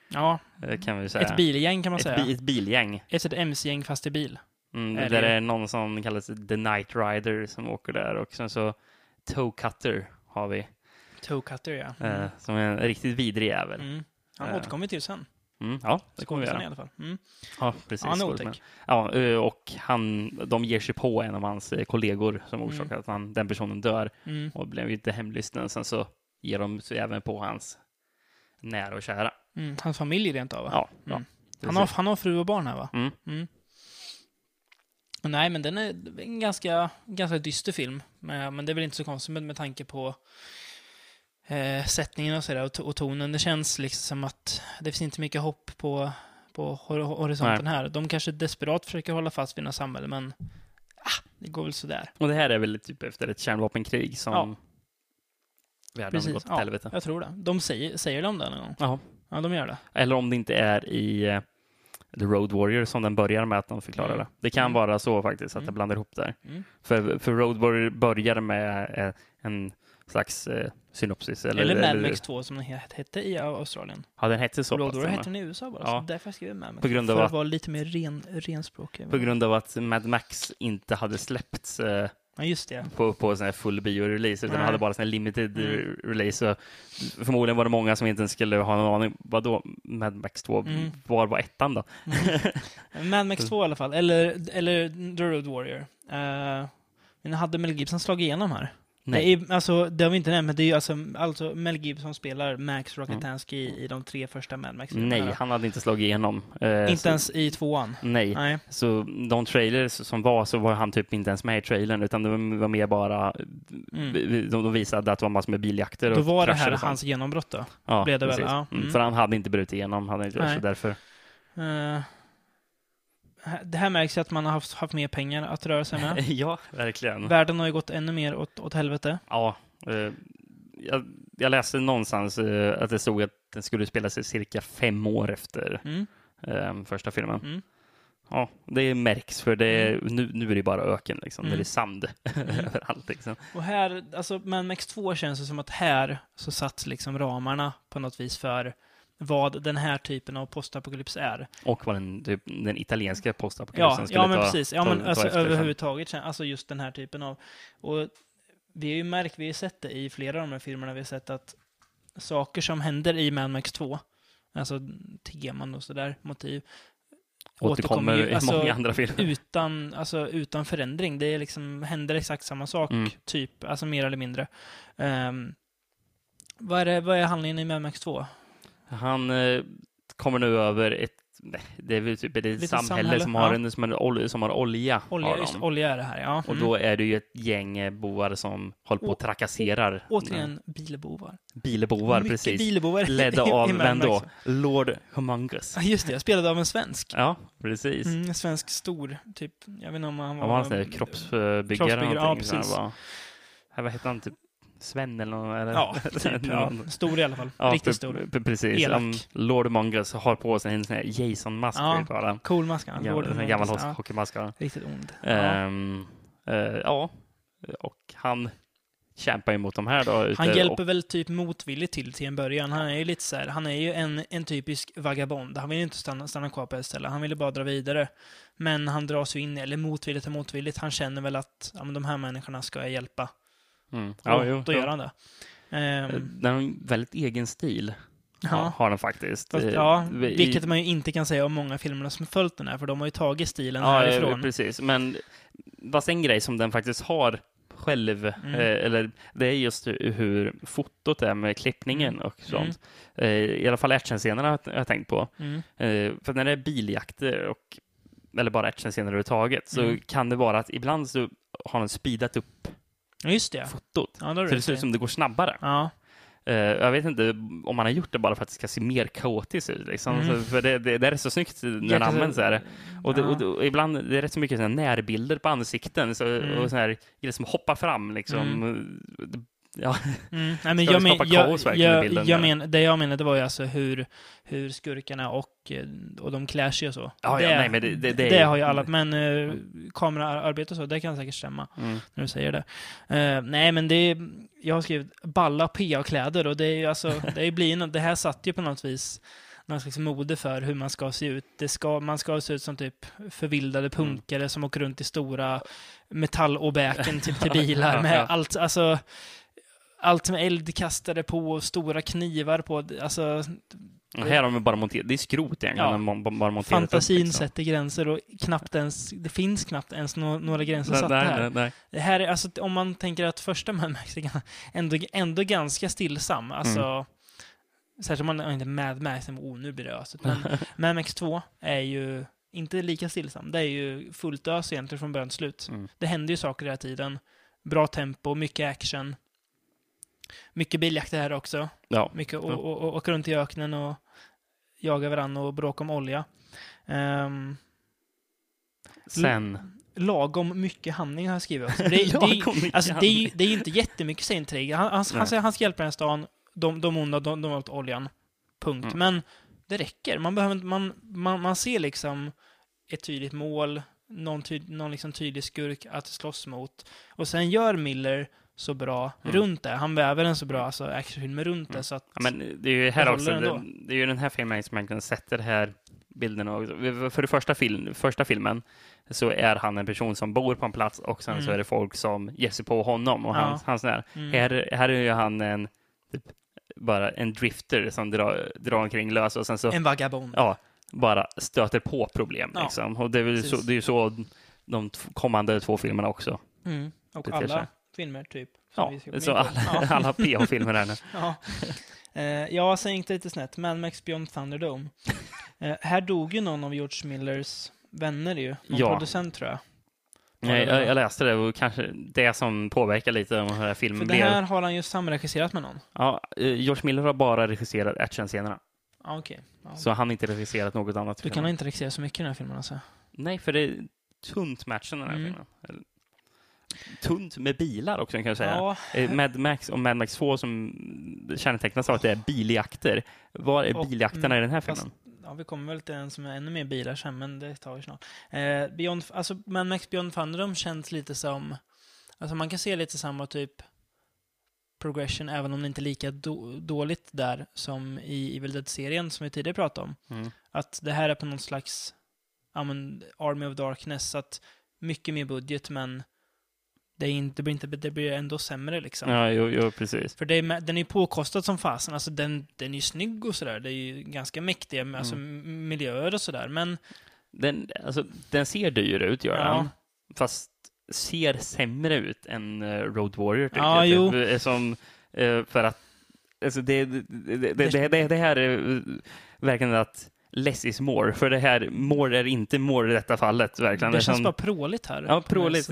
Ja, eh, kan vi säga. ett bilgäng kan man ett, säga. bi- ett bilgäng. Ett, ett MC-gäng fast i bil. Mm, Är där det- är någon som kallas The Night Rider som åker där och sen så Toe Cutter har vi. Toe Cutter, ja. Mm. Eh, som är en riktigt vidrig jävel. Mm. Han Eh, återkommer till sen. Mm, ja, det kommer vi Skådisen i göra. alla fall. Mm. Ja, precis. Han är otäck. Ja, och han, de ger sig på en av hans kollegor som Mm. orsakar att han, den personen dör Mm. och blev inte hemlysten. Sen så ger de sig även på hans nära och kära. Mm. Hans familj rent av, va? Ja, ja. Mm. Han har, han har fru och barn här, va? Mm. Mm. Nej, men den är en ganska, ganska dyster film. Men, det är väl inte så konstigt med, med tanke på eh, sättningen och sådär och, och tonen. Det känns liksom som att det finns inte mycket hopp på, på hor horisonten här. De kanske desperat försöker hålla fast vid något samhälle, men ah, det går väl sådär. Och det här är väl typ efter ett kärnvapenkrig som Ja. världen har Precis. gått åt Ja, helvete. jag tror det. De säger, säger de det någon gång? Ja. Ja, de gör det. Eller om det inte är i eh, The Road Warrior som den börjar med att de förklarar Mm. det. Det kan Mm. vara så faktiskt, att Mm. det blandar ihop där. Mm. För, för Road Warrior börjar med eh, en slags eh, synopsis. Eller, Eller, Mad Max 2 som den het- hette i Australien. Ja, den hette så Road. Warrior hette den i USA bara, Ja. så därför skrev jag Mad Max. På grund av för att att- vara lite mer ren, renspråkig. På grund av att Mad Max inte hade släppts eh, Ja, just det. på, på sån här full bio-release, utan den hade bara sån här limited Mm. re- release. Så förmodligen var det många som inte ens skulle ha någon aning. Vadå, Mad Max 2? Mm. Var var ettan då? Mad Max 2 i alla fall, eller, eller The Road Warrior. Uh, men hade Mel Gibson slagit igenom här? Nej. Det är, alltså, det har vi inte nämnt, men det är ju alltså, alltså Mel Gibson spelar Max Rockatansky i, i de tre första Mad max Nej, han hade inte slagit igenom. Eh, Inte så, ens i tvåan. Nej. Nej. Så de trailers som var så var han typ inte ens med i trailern utan det var mer bara Mm. de, de visade att det var massor med biljakter Då och var det här och hans genombrott då? ja, blev det väl, precis. ja. Mm. Mm. För han hade inte brutit igenom, hade inte så därför. Eh, det här märks ju att man har haft, haft mer pengar att röra sig med. [LAUGHS] ja, verkligen. Världen har ju gått ännu mer åt, åt helvete. Ja, eh, jag, jag läste någonstans eh, att det stod att den skulle spela sig cirka fem år efter Mm. eh, första filmen. Mm. Ja, det märks för det är, nu, nu är det bara öken liksom. Mm. Det är sand [LAUGHS] överallt liksom. Och här, alltså Mad Max 2 känns det som att här så satts liksom ramarna på något vis för vad den här typen av postapokalyps är. Och vad den, typ, den italienska Ja, postapokalypsen skulle ja men ta, precis. Ja, ta, men ta alltså efter, överhuvudtaget, alltså just den här typen av... Och vi har ju märkt, vi har ju sett det i flera av de här filmerna, vi har sett att saker som händer i Mad Max 2, alltså teman och sådär, motiv, återkommer återkommer ju, i alltså, många andra filmer. utan, alltså, utan förändring. Det är liksom, händer exakt samma sak, Mm. typ, alltså mer eller mindre. Ehm, vad, är det, vad är handlingen i Mad Max 2? Han eh, kommer nu över ett nej, det är väl typ ett samhälle, samhälle, som, har ja. en, som, en som har olja. Olja, har just, olja är det här, ja. Och Mm. då är det ju ett gäng eh, bovar som håller på och Och- trakasserar. Återigen, bilbovar. Bilbovar, Mycket precis. bilbovar Ledda av, vem då? Lord Humongous. Ja, just det. Spelad av en svensk. Ja, precis. Mm, en svensk stor, typ. Jag vet inte om han Han var... var en sån där kroppsbyggare. kroppsbyggare, eller ja, precis. Här, vad heter han? Typ Sven eller något? Eller? Ja, [LAUGHS] typ. Ja, Någon- stor i alla fall. Ja, Riktigt pre- stor. pre- precis. Elak. Um, Lord Humongous har på sig en sån här Jason-mask. Ja, du bara. Cool mask. han. Gammal, Lord en gammal ja. hockeymask. Ja. Riktigt ond. Ja. Ehm, eh, ja, och han kämpar ju mot de här då. Han hjälper och, väl typ motvilligt till till en början. Han är ju lite så här, han är ju en, en typisk vagabond. Han vill ju inte stanna, stanna kvar på ett ställe. Han vill ju bara dra vidare. Men han dras ju in, eller motvilligt och motvilligt. Han känner väl att ja, men de här människorna ska jag hjälpa. Mm, ja, jo, då gör han det. Eh, Den har en väldigt egen stil. Ja. ja. Har den faktiskt. Fast, Eh, ja, vilket man ju inte kan säga om många filmerna som följt den här, för de har ju tagit stilen Ja, eh, härifrån. precis. Men fast en grej som den faktiskt har själv, Mm. eh, eller det är just hur fotot är med klippningen Mm. och sånt. Eh, I alla fall actionscenerna har jag tänkt på. Mm. Eh, för när det är biljakter och eller bara actionscener överhuvudtaget så Mm. kan det vara att ibland så har den speedat upp Ja, just det. fotot. Ja, då är Så det ser ut som det går snabbare. Ja, Eh, jag vet inte om man har gjort det bara för att det ska se mer kaotiskt ut. Liksom. Mm. Så, för det, det, det är så snyggt när det används. Här. Och, det, Ja. och, det, och ibland det är rätt så mycket såna närbilder på ansikten så, Mm. och såna här grejer som hoppar fram. Liksom. Ja, Mm. Nej, men jag det men, skapa jag, kaos verkligen i jag, bilden, jag men, det jag menade var ju alltså hur, hur skurkarna och, eh, och de klär sig och så. Ja, ja, nej, men det- det- det det har ju alla, men uh, kameraarbete och så, det kan säkert stämma mm. när du säger det. Eh, nej, men det är, jag har skrivit balla PA-kläder och det är ju alltså, det, är blir, det här satt ju på något vis någon slags mode för hur man ska se ut. Det ska, man ska se ut som typ förvildade punkare som åker runt i stora metallåbäken typ till [LAUGHS] bilar med Ja, ja. allt, alltså allt med eldkastare på och stora knivar på. Alltså, Och här har de bara monterat, det är skrot egentligen, Ja. man bara monterat fantasin upp, liksom. sätter gränser och knappt ens, det finns knappt ens nå- några gränser Nej, satta nej, här. nej. Det här är, alltså, om man tänker att första Mad Max är ändå, ändå ganska stillsam. Alltså, Mm. Särskilt om man inte Mad Max, oh, nu blir det ösigt. Men [LAUGHS] Mad Max 2 är ju inte lika stillsam. Det är ju fullt ös egentligen från början till slut. Mm. Det händer ju saker hela tiden. Bra tempo, mycket action. Mycket biljakter här också. Ja. Mycket å- åka runt i öknen och jaga varandra och bråka om olja. Ehm, Sen... lagom mycket handling har jag skrivit också. Det, [LAUGHS] det, alltså, det, är, det är inte jättemycket scenintrig. Han, han, han, han ska hjälpa den här stan, de, de onda, de, de har åt oljan. Punkt. Mm. Men det räcker. Man, behöver, man, man, man ser liksom ett tydligt mål, någon, tyd, någon liksom tydlig skurk att slåss mot. Och sen gör Miller så bra Mm. runt det. Han väver en så bra alltså, actionfilm runt det. Så att, Ja, men det är ju här också, det, det är ju den här filmen som egentligen sätter här bilderna. också. För det första, film, första filmen så är han en person som bor på en plats och sen Mm. så är det folk som ger sig på honom och Ja. hans, hans där. mm. Här, här är ju han en, typ, bara en drifter som drar, drar omkring lös och sen så En vagabond. ja, bara stöter på problem. Ja, Liksom. Och det är väl så, precis. det är ju så de kommande två filmerna också. Mm. Och alla. Filmer, typ. Ja, så alla, Ja. alla PH-filmer här nu. [LAUGHS] Ja. Eh, ja, sen gick det lite snett. Mad Max Beyond Thunderdome. Eh, här dog ju någon av George Millers vänner ju. Någon Ja. producent tror jag. Nej, det jag, jag läste det och kanske det som påverkar lite om den här För filmen det blev. här har han ju samregisserat med någon. Ja, eh, George Miller har bara regisserat actionscenerna. Ja, okej. Ja. Så han har inte regisserat något annat. Du kan nog inte regissera så mycket i den här filmen alltså. Nej, för det är tunt matchen den här Mm. filmen. Tunt med bilar också kan jag säga. Ja, Eh, Mad Max och Mad Max 2 som kännetecknas av att det är biljakter. Var är Och- biljakterna mm, i den här fast- filmen? ja, vi kommer väl till en som är ännu mer bilar sen, men det tar vi snart. Eh, Beyond, alltså, Mad Max Beyond Thunderdome känns lite som... Alltså man kan se lite samma typ progression, även om det inte är lika do- dåligt där som i Evil Dead-serien som vi tidigare pratade om. Mm. Att det här är på någon slags ja, men, Army of Darkness, att mycket mer budget, men det, är inte, det, blir inte, det blir ändå sämre liksom. Ja, jo, jo, precis. För det är, den är ju påkostad som fasen, alltså den, den är ju snygg och sådär, det är ju ganska mäktiga alltså, Mm. m- miljöer och sådär, men Den, alltså, den ser dyr ut, gör Ja. den. Fast ser sämre ut än eh, Road Warrior, tycker Ja, jag. jo. Typ, eh, Som, eh, för att Alltså det, det, det, det, det, det här är eh, verkligen att less is more. För det här, more är inte more i detta fallet. Verkligen. det känns som- bara pråligt här. Ja, pråligt.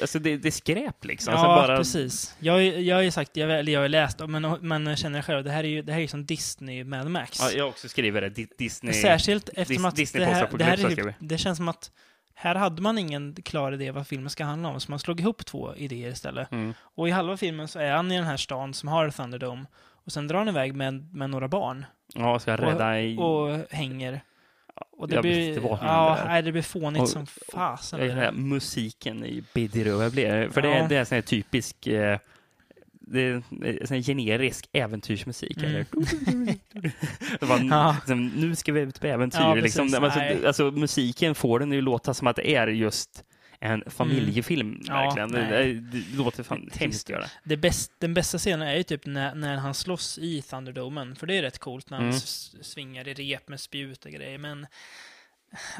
Alltså det, det är skräp liksom. Ja, alltså bara, precis. Jag, jag har ju sagt, jag, eller jag har läst, men, men jag känner själv, det här är ju, det här är ju som Disney Mad Max. Ja, jag också skrivit det. Di- Disney. Särskilt eftersom att Disney det här, det här är typ, det känns som att här hade man ingen klar idé vad filmen ska handla om, så man slog ihop två idéer istället. Mm. Och i halva filmen så är han i den här stan som har Thunderdome, och sen drar han iväg med, med några barn Ja, ska rädda i... och hänger. Och det Jag blir, ja, nej, det blir fånigt Och- som fasen. Den här musiken i Bidirö blir. För det, Ja. är, det är sån här typisk... Eh, det är sån generisk äventyrsmusik. Mm. Eller? [LAUGHS] det var, Ja. liksom, nu ska vi ut på äventyr. Ja, liksom. alltså, alltså, musiken får den ju låta som att det är just en familjefilm. Mm. Ja, verkligen. Det, nej. det, det låter fan hemskt göra. Det bäst, den bästa scenen är ju typ när, när han slåss i Thunderdomen, för det är rätt coolt när han Mm. svingar i rep med spjut och grejer, men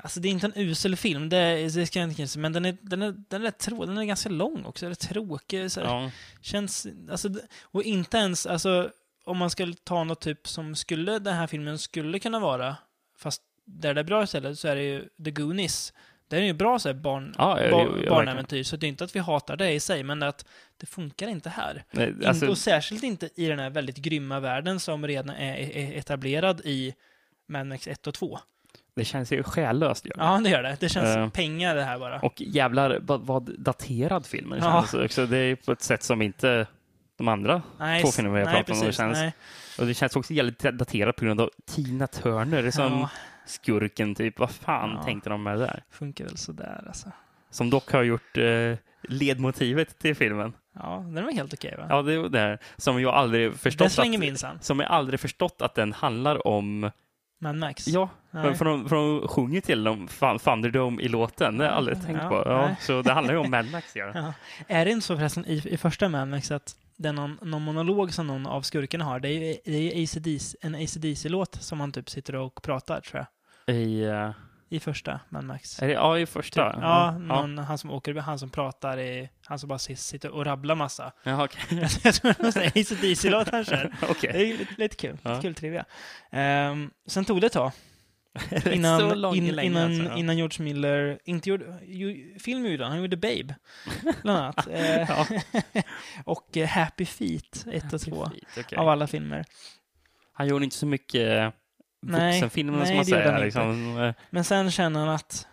Alltså det är inte en usel film, det, det ska jag inte kanske men den är, den är, den är, rätt trå, den är ganska lång också, rätt tråkig. Så. Ja. Känns, alltså, och inte ens, alltså om man skulle ta något typ som skulle, den här filmen skulle kunna vara, fast där det är bra istället, så är det ju The Goonies. Det är ju bra så här, barn, Ja, bar, jo, ja, barnäventyr, så det är inte att vi hatar det i sig, men att det funkar inte här. Nej, Alltså, och särskilt inte i den här väldigt grymma världen som redan är, etablerad i Mad Max 1 och 2. det känns ju själlöst. Ja, det gör det. Det känns Eh. pengar det här bara. Och jävlar vad, daterad filmen Ja. känns också. Det är på ett sätt som inte de andra nej, två s- filmer vi har pratat om, det känns- nej. Och det känns också jävligt daterat på grund av Tina Turner som Ja, skurken, typ. Vad fan Ja. tänkte de med det där? funkar väl sådär alltså. Som dock har gjort eh, ledmotivet till filmen. Ja, den var helt okej va? Ja, det är det. Som jag aldrig förstått slänger att, minsann. Som jag aldrig förstått att den handlar om Mad Max? Ja, Nej. för de, för de sjunger till dem Thun- Thunderdome i låten. Det har jag aldrig tänkt ja, på. Ja, nej. så det handlar ju om Mad Max. Ja. [LAUGHS] Ja. Är det inte så förresten i, i första Mad Max att är någon, någon monolog som någon av skurkarna har? Det är ju det är AC/DC en ACDC-låt som han typ sitter och pratar, tror jag. I, eh, I första Mad Max. är det, ja, i första. Typ, ja, någon, han som åker, han som pratar, i, han som bara sit- sitter och rabblar massa. Ja, okej. [LAUGHS] jag tror det är ACDC-låt han kör. [LAUGHS] Okej. Det är lite, lite kul. Ja. Lite kul trivia. Ehm, sen tog det ett tag. [LAUGHS] Innan, in, innan, alltså, innan George Miller inte gjorde... Ju, film gjorde han, han gjorde Babe. Bland annat. [LAUGHS] Eh, [LAUGHS] och eh, Happy Feet 1 och 2. Fint, okej. Av alla filmer. Han gjorde inte så mycket Nej, vuxenfilmer nej, som man säger. Liksom. eh, Men sen känner han att...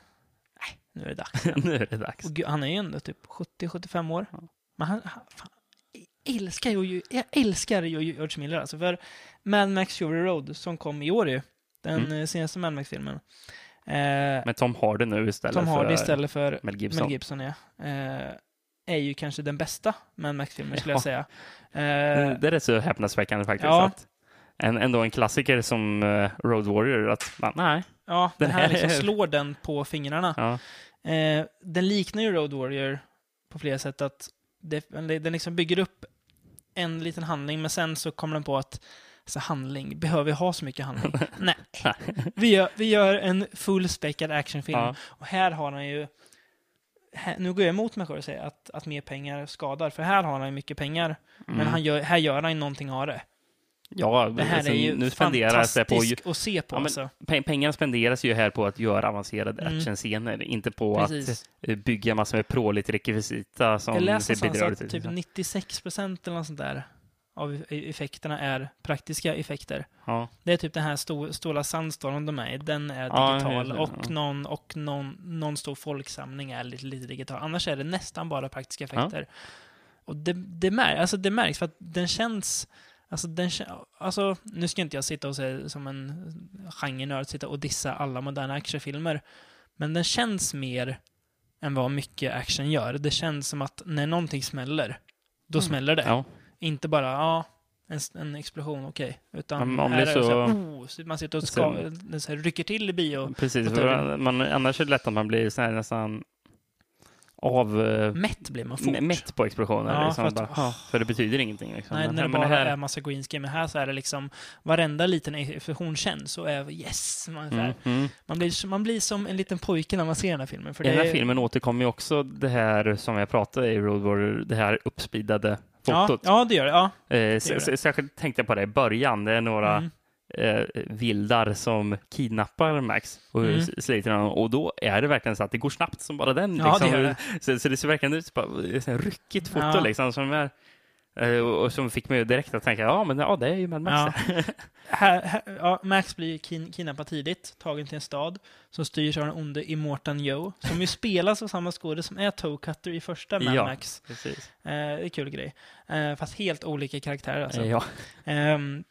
Nej, nu är det dags. nu är det dags. Gud, han är ju ändå typ 70-75 år. Ja. Men han, han fan, jag älskar ju, jag älskar ju George Miller alltså. För Mad Max Fury Road som kom i år ju. Den Mm. eh, senaste Mad Max-filmen. Eh, Men Tom Hardy nu istället Tom Hardy för istället för Mel Gibson. Mel Gibson, ja. Eh, är ju kanske den bästa Mad Max-filmen skulle Ja. jag säga. Mm, Det är rätt så häpnadsväckande faktiskt. Ja. En, ändå en klassiker som Road Warrior, att man, nej. ja, den här här liksom slår den på fingrarna. Ja. Den liknar ju Road Warrior på flera sätt att det, den liksom bygger upp en liten handling, men sen så kommer den på att så handling, behöver vi ha så mycket handling? [LAUGHS] Nej. Vi gör, vi gör en fullspäckad actionfilm. Ja. Och här har han ju... Här, nu går jag emot mig själv och säger att, att mer pengar skadar, för här har han ju mycket pengar. Men Mm. han gör, här gör han ju någonting av det. ja, Det här alltså, är ju nu spenderas det på... fantastiskt att se på. Ja, men alltså. pe- Pengarna spenderas ju här på att göra avancerade Mm. actionscener, inte på Precis. att eh, bygga massor med pråligt rekvisita som ser bedrövligt ut. typ 96 procent eller något sånt där av e- effekterna är praktiska effekter. Ja. Det är typ den här sto- stora sandstormen de är i, den är Ja, digital. det, och ja. någon, och någon, någon stor folksamling är lite, lite digital. Annars är det nästan bara praktiska effekter. Och det, det, mär, alltså det märks för att den känns... Alltså, den, alltså, nu ska inte jag sitta och säga som en genrenörd, sitta och dissa alla moderna actionfilmer. Men den känns mer än vad mycket action gör. Det känns som att när någonting smäller, då smäller det. Mm. Ja. Inte bara, ja, en, en explosion, okej. Utan Men om här är det så- så, här, oh, så man sitter och ska, Så- här, rycker till i bio. Precis, för man, annars är det lätt att man blir så här nästan av eh, Mätt blir man fort. mätt på explosioner. Ja, liksom, för att- bara, "Ah", för det betyder ingenting. Liksom. Nej, Men när det bara här- är massa green screen. Men här så är det liksom varenda liten explosion känns och är yes. Man, Mm, mm. man, blir, man blir som en liten pojke när man ser den här filmen. För I den här är, filmen återkommer ju också det här som jag pratade i Road Warrior, det här uppspeedade ja, fotot. ja, det gör det. Ja. Eh, gör det. Särskilt tänkte jag på det i början. Det är några Mm. eh, vildar som kidnappar Max och Mm. sliter honom. Och då är det verkligen så att det går snabbt som bara den. Ja, liksom. det gör det. Så, så det ser verkligen ut som ett ryckigt foto Ja. liksom. Som är, och och som fick mig direkt att tänka, ja men ja, det är ju Mad Max. Ja. [LAUGHS] Här, här, ja, Max blir kin kidnappad tidigt, tagen till en stad som styrs av den onde Immortan Joe, som ju spelas av samma skådespelare som är Toe Cutter i första Mad Ja. Max. Precis. Eh, det är en kul grej. Eh, fast helt olika karaktärer alltså. Eh, Ja. Ehm,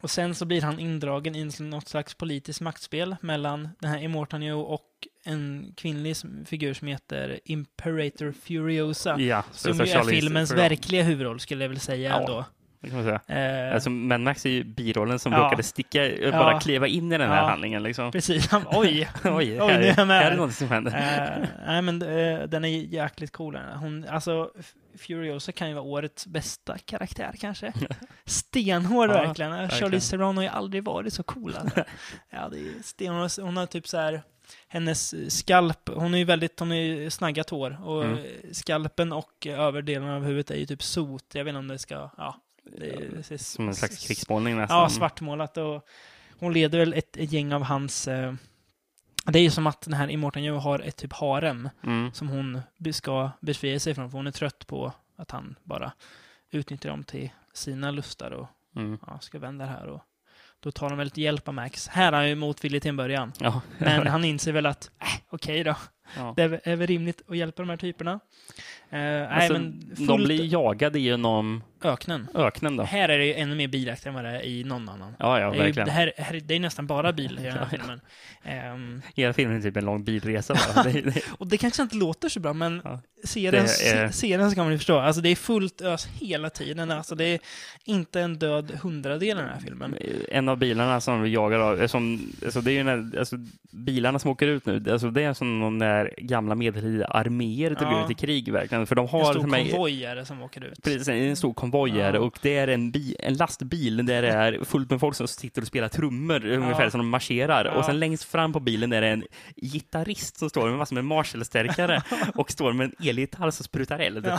och sen så blir han indragen i något slags politiskt maktspel mellan den här Immortan Joe och en kvinnlig figur som heter Imperator Furiosa. ja. Som ju är Charlize filmens Theron, verkliga huvudroll, skulle jag väl säga Ja. ändå. det kan man säga. Eh, Alltså, Mad Max är ju birollen som Ja. råkade sticka, eh, bara Ja. kliva in i den här Ja. handlingen. Liksom. Precis, han, [LAUGHS] oj! Oj, Oj, här, nu är jag med. här är något som händer. Eh, nej, men eh, den är jäkligt cool. Hon, alltså, Furiosa kan ju vara årets bästa karaktär kanske. [LAUGHS] Stenhård Ja, verkligen. verkligen. Charlize Theron har ju aldrig varit så cool. Alltså. [LAUGHS] ja, det är stenhård. Hon har typ så här, hennes skalp, hon är ju väldigt, hon är snaggat hår. Och Mm. skalpen och överdelen av huvudet är ju typ sot. Jag vet inte om det ska, ja. Det, är- Som en slags krigsmålning nästan. Ja, svartmålat. Och hon leder väl ett, gäng av hans... Eh, det är ju som att den här Immortan Joe har ett typ harem Mm. som hon ska befria sig från. För hon är trött på att han bara utnyttjar dem till sina lustar och Mm. ja, ska vända det här. Och då tar de väl lite hjälp av Max. Här är han ju motvillig till en början. Ja. Men [LAUGHS] han inser väl att, äh, okej då. Ja. Det är, väl- rimligt att hjälpa de här typerna. Eh, nej, Alltså, men de blir jagade genom öknen. öknen då. Här är det ju ännu mer bilaktigt än vad det är i någon annan. Ja, ja, det, är ju, verkligen. det, här, här, det är nästan bara bil i den här filmen. Ehm, Hela filmen är typ en lång bilresa [LAUGHS] och det kanske inte låter så bra, men Ja. se den, är- se, se den så kan man ju förstå. Alltså det är fullt ös hela tiden. Alltså det är inte en död hundradel i den här filmen. En av bilarna som vi jagar av, är som, alltså det är ju när, alltså bilarna som åker ut nu, alltså det är som de där gamla medeltida arméer typ Ja. ut i krig verkligen. För de En har stor för mig, konvoj är det som åker ut. Precis, en stor konvoj är det Ja. och det är en, bi, en lastbil där det är fullt med folk som sitter och spelar trummor ungefär som de marscherar. Ja. Och sen längst fram på bilen är det en gitarrist som står med massor med Marshall-stärkare [LAUGHS] och står med en elgitarr som sprutar eld. [LAUGHS]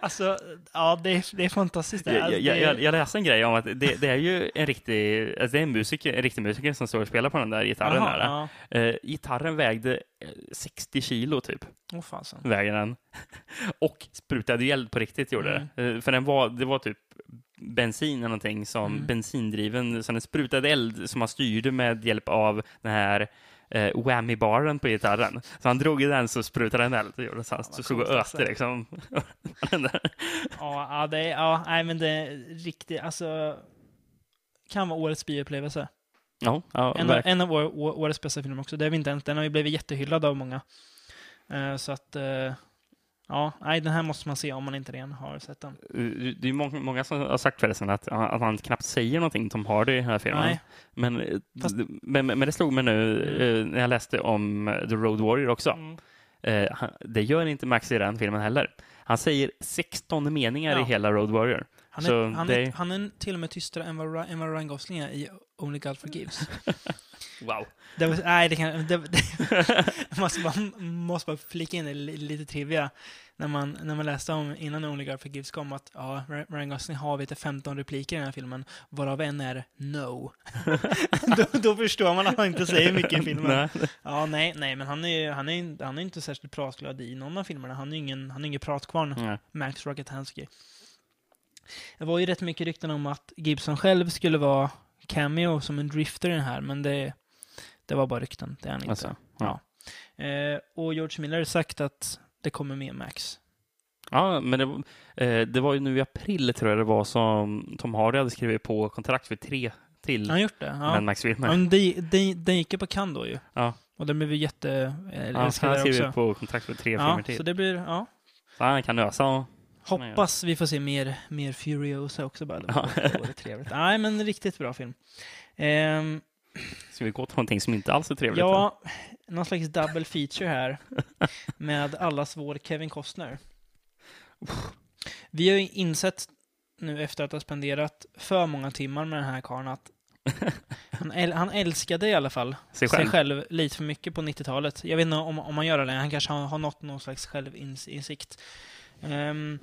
Alltså, ja, det är, det är fantastiskt. Det. Alltså, jag, jag, jag läste en grej om att det, det är ju en riktig, alltså det är en, musiker, en riktig musiker som står och spelar på den där gitarren. Jaha, där. ja. Eh, gitarren vägde eh, 60 kilo typ, Åh fasen. väger den. [LAUGHS] och sprutade ju eld på riktigt gjorde det. Eh, för den var, det var typ bensin eller någonting som Mm. bensindriven, så den sprutade eld som man styrde med hjälp av den här eh, whammy-baren på gitarren. Så han drog i den så sprutade den eld. gjorde Så han vad stod och coolt, alltså. öste liksom. [LAUGHS] Ja, ja, det är, ja, nej men det är riktigt, alltså, kan vara årets bioupplevelse. Ja, ja En, av- en av år, årets bästa filmer också. Det är vi inte ens, den har ju blivit jättehyllad av många. Eh, så att, eh, ja, nej, den här måste man se om man inte redan har sett den. Uh, Det är många, många som har sagt förresten att, att han knappt säger någonting Tom Hardy i den här filmen. Nej. Men, eh, Fast- men, men det slog mig nu eh, när jag läste om eh, The Road Warrior också. Mm. Eh, det gör inte Max i den filmen heller. Han säger 16 meningar Ja. i hela Road Warrior. Han är, han, det- är, han är till och med tystare än vad, Ry- än vad Ryan Gosling är i Only God Forgives. [LAUGHS] Wow. Det var, nej, det kan... Det, det, [LAUGHS] måste, bara, måste bara flika in det, li- lite trivia. När man, när man läste om, innan Only God Forgives kom, att ja, Ryan Gosling har vet, du, 15 repliker i den här filmen, varav en är no. [LAUGHS] då, då förstår man att han inte säger mycket i filmen. Nej. Ja, nej, nej, men han är ju han är, han är inte särskilt pratglad i någon av filmerna. Han är ju ingen, han är ingen pratkvarn. Nej. Max Rocketansky. Det var ju rätt mycket rykten om att Gibson själv skulle vara cameo som en drifter i den här, men det, det var bara rykten. Det är han inte. Alltså, ja. Eh, och George Miller har sagt att det kommer med Max. ja, men det, var- eh, det var ju nu i april tror jag det var som Tom Hardy hade skrivit på kontrakt för tre till Har han gjort det? Ja. Ja, men det, det, den gick ju på Cannes då ju. Ja. Och den blev ju jätte... Eh, Ja, han har också. på kontrakt för tre Ja, filmer till. så det blir... Ja. Så han kan ösa Hoppas vi får se mer, mer Furiosa också bara. Ja. Det vore trevligt. Nej, men riktigt bra film. Ehm, Ska vi gå till någonting som inte alls är trevligt? ja, någon slags double feature här med allas vår Kevin Costner. Vi har ju insett nu efter att ha spenderat för många timmar med den här karln att [LAUGHS] han, äl- han älskade i alla fall Sig sig själv. själv lite för mycket på 90-talet. Jag vet inte om, om han gör det, han kanske har, har nått någon slags självinsikt. Ehm,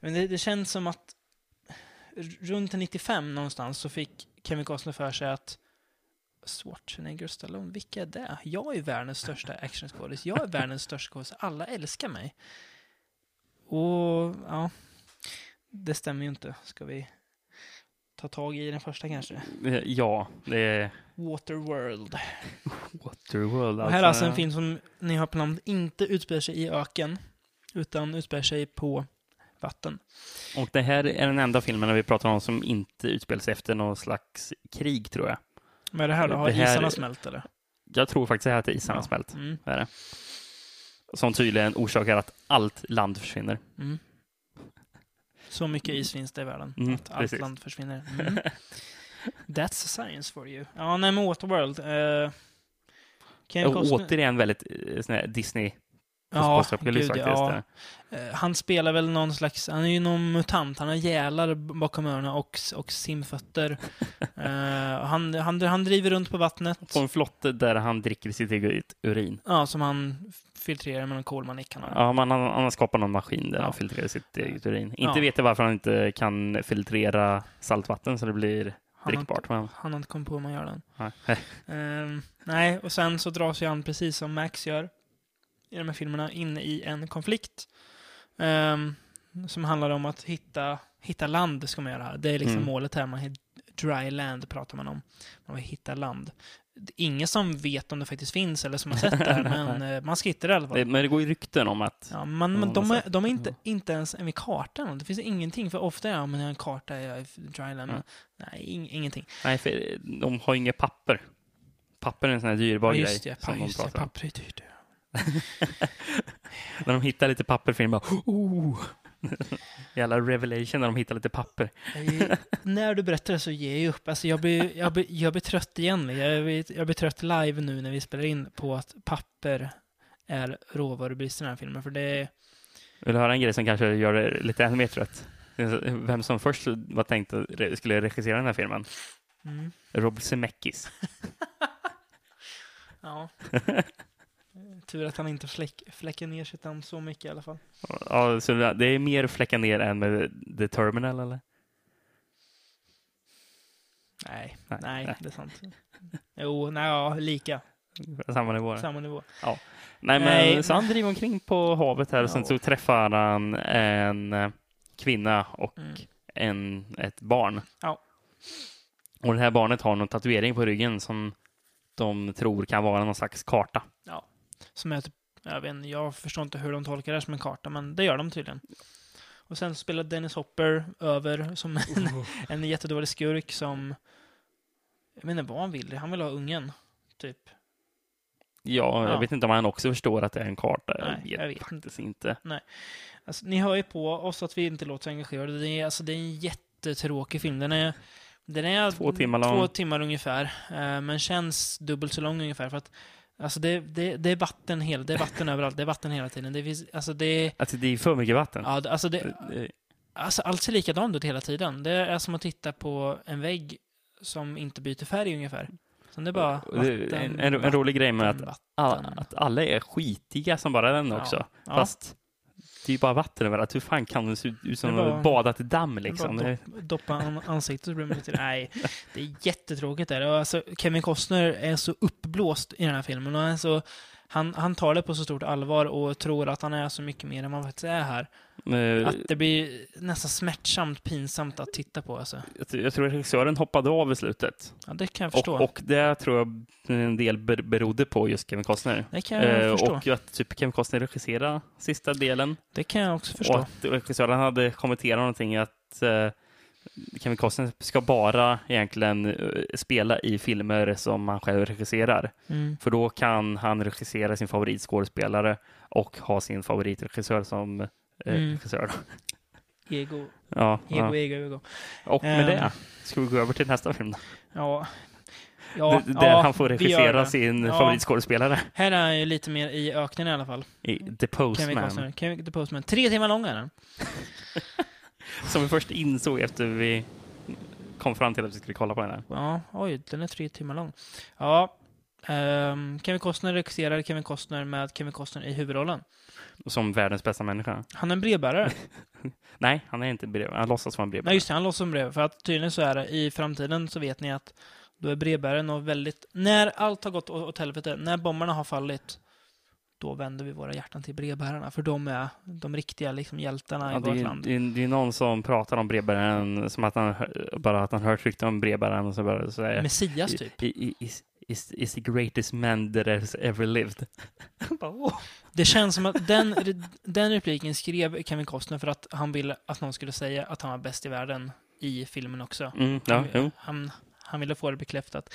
men det, det känns som att runt 95 någonstans så fick Kevin Costner för sig att Schwarzenegger och Stallone, vilka är det? Jag är världens största actionskådis. Jag är världens största skådis. Alla älskar mig. Och ja, det stämmer ju inte. Ska vi ta tag i den första kanske? Eh, Ja, det är Waterworld. Waterworld. Och här är alltså en film som ni har på namnet inte utspelar sig i öken, utan utspelar sig på vatten. Och det här är den enda filmen vi pratar om som inte utspelar sig efter någon slags krig, tror jag. Men är det här då? Har Det här- isarna smält eller? Jag tror faktiskt att isarna har Ja. smält. Mm. Det är det. Som tydligen orsakar att allt land försvinner. Mm. Så mycket is finns det i världen, Mm, att allt precis. land försvinner. [LAUGHS] Mm. That's science for you. Ja, nej men Waterworld. Uh, Och Costner, återigen väldigt eh, sån här Disney ja, gud, ja. Eh, han spelar väl någon slags, han är ju någon mutant, han har gälar bakom öronen och, och simfötter. [LAUGHS] Eh, han, han, han driver runt på vattnet. På en flotte där han dricker sitt eget urin. Ja, som han filtrerar med någon kolmanik. Ja, man, han, han har skapat någon maskin där Ja. han filtrerar sitt eget urin. Ja. Inte vet jag varför han inte kan filtrera saltvatten så det blir han, har inte, drickbart. Men, han har inte kommit på hur man gör den. nej. Ehm, nej, och sen så dras ju han, precis som Max gör i de här filmerna, in i en konflikt. ehm, som handlar om att hitta, hitta land, ska man göra. Det är liksom Mm. målet här. Man, dry land pratar man om. Man vill hitta land. Är Ingen som vet om det faktiskt finns eller som har sett det här, [LAUGHS] men eh, man ska hitta det i alla fall. Men det går ju rykten om att... Ja, men Ja, de, är, de är inte, inte ens vid kartan. Det finns ingenting. För ofta är ja, men en karta är dryland. Ja. Nej, ing, ingenting. Nej, för de har inget papper. Papper är en sån här dyrbar Ja, grej just det. de just det. Papper är dyrt. [LAUGHS] när de hittar lite papper för bara oh! [LAUGHS] Jävla revelation när de hittar lite papper. Jag- när du berättar det så ger jag upp. Alltså jag blir, jag blir, jag blir trött igen. Jag blir, jag blir trött live nu när vi spelar in på att papper är råvarubrist i den här filmen. För det. Vill du höra en grej som kanske gör det lite ännu mer trött? Vem som först var tänkt att skulle regissera den här filmen? Mm, Rob Zemeckis. [LAUGHS] ja. Tur att han inte fläck, fläcker ner sitt namn så mycket i alla fall. Ja, så det är mer fläcka ner än med The Terminal, eller? Nej, Nej, nej, det är sant. Jo, nej, ja, lika. Samma nivå. Samma nivå. Nej, men Nej, så han driver omkring på havet här och sen Ja. så träffar han en eh, kvinna och Mm. en, ett barn. Ja. Och det här barnet har någon tatuering på ryggen som de tror kan vara någon slags karta. Som är typ, jag vet inte, jag förstår inte hur de tolkar det som en karta, men det gör de tydligen. Och sen spelar Dennis Hopper över som en, [LAUGHS] en jättedålig skurk som... Jag vet inte vad han vill. Han vill ha ungen, typ. Ja, Ja. jag vet inte om han också förstår att det är en karta. Nej, jag vet, jag vet faktiskt inte. Alltså, ni hör ju på oss att vi inte låter så engagerade. Det är, alltså, det är en jättetråkig film. Den är, den är Två timmar lång. två timmar ungefär, eh, men känns dubbelt så lång ungefär. För att, alltså, det, det, det är vatten hela, det är vatten överallt. Det är vatten hela tiden. Det finns, alltså, det, är- Alltså, det är för mycket vatten. ja, alltså, det, Eh, Alltså, allt ser likadant ut hela tiden. Det är som att titta på en vägg som inte byter färg ungefär. Så det är bara vatten, en, en, en rolig grej med att, vatten, alla, att alla är skitiga som bara den också. Ja. Fast det är ju bara vatten överallt. Hur fan kan det se ut som bara- badat i damm liksom? bara dopp- Doppa an [LAUGHS] ansiktet så blir man lite... Nej, det är jättetråkigt där. Och Alltså, Kevin Costner är så uppblåst i den här filmen. Och han, är så, han, han tar det på så stort allvar och tror att han är så mycket mer än han faktiskt är här. eh, Att det blir nästan smärtsamt pinsamt att titta på. Alltså. jag, jag tror regissören hoppade av i slutet. Ja, det kan jag förstå. Och, och det tror jag en del ber, berodde på just Kevin Costner. det kan jag Eh, förstå. och att typ Kevin Costner regisserade sista delen. Det kan jag också Och förstå. att regissören hade kommenterat någonting att eh, Kevin Costner ska bara egentligen eh, spela i filmer som han själv regisserar. Mm. För då kan han regissera sin favoritskådespelare och ha sin favoritregissör som eh, Mm. regissör. Ego, Ja, ego, ja. ego, ego. Och med Ehm. det ska vi gå över till nästa film. Ja. Ja, D- där ja, han får regissera sin Ja. favoritskådespelare Här är han ju lite mer i öknen i alla fall. i The Kevin Postman. Costner. Kevin the Postman. Tre timmar lång är den. [LAUGHS] Som vi först insåg efter vi kom fram till att vi skulle kolla på den här. Ja, oj, den är tre timmar lång. Ja, ehm, Kevin Costner regisserar Kevin Costner med Kevin Costner i huvudrollen. Som världens bästa människa. Han är en brevbärare. [LAUGHS] Nej, han är inte brev. Han låtsas vara en brevbärare. Nej, just det, han låtsas som brev. För att tydligen så är det, i framtiden så vet ni att då är brevbäraren och väldigt... När allt har gått åt helvete, när bomberna har fallit, då vänder vi våra hjärtan till brevbärarna. För de är de riktiga liksom, hjältarna Ja, i vårt land. det, är, det är någon som pratar om brevbäraren som att han bara att han hört rykten om brevbäraren och så bara säger Messias, typ. I- i- Is, is, is the greatest man that has ever lived. [LAUGHS] Bara. Det känns som att den, den repliken skrev Kevin Costner för att han ville att någon skulle säga att han var bäst i världen i filmen också. Mm, ja, han, han, han ville få det bekräftat.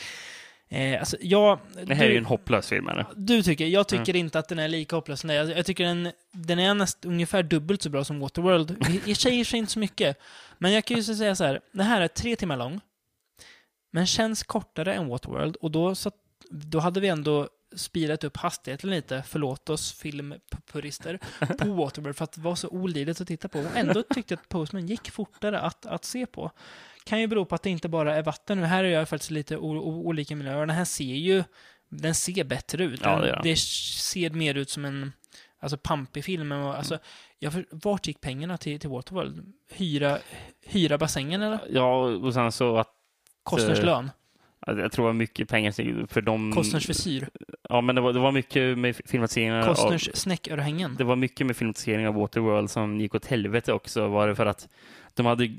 Eh, alltså, jag, Det här är du, ju en hopplös film. Eller? du tycker, jag tycker inte att den är lika hopplös som det. Jag, jag tycker den, den är näst, ungefär dubbelt så bra som Waterworld. [LAUGHS] I i sig inte så mycket. Men jag kan ju säga så här, det här är tre timmar lång, men känns kortare än Waterworld. Och då, så, då hade vi ändå speedat upp hastigheten lite, förlåt oss filmpurister, på [LAUGHS] Waterworld för att det var så olidligt att titta på. Och ändå tyckte jag att Postman gick fortare att, att se på. Kan ju bero på att det inte bara är vatten. Nu här är jag faktiskt lite olika miljöer. Den här ser ju, den ser bättre ut. Ja, Den, det gör den. det ser mer ut som en alltså pampig film. Och, alltså, jag, för- vart gick pengarna till, till Waterworld? Hyra, hyra bassängen eller? Ja, och sen så att Kostners Eh, jag tror det var mycket pengar för de... Kostners frisyr? Ja, men det var, det var mycket med filmatiseringar av... Kostners snäckörhängen? Det var mycket med filmatisering av Waterworld som gick åt helvete också. Var det för att de hade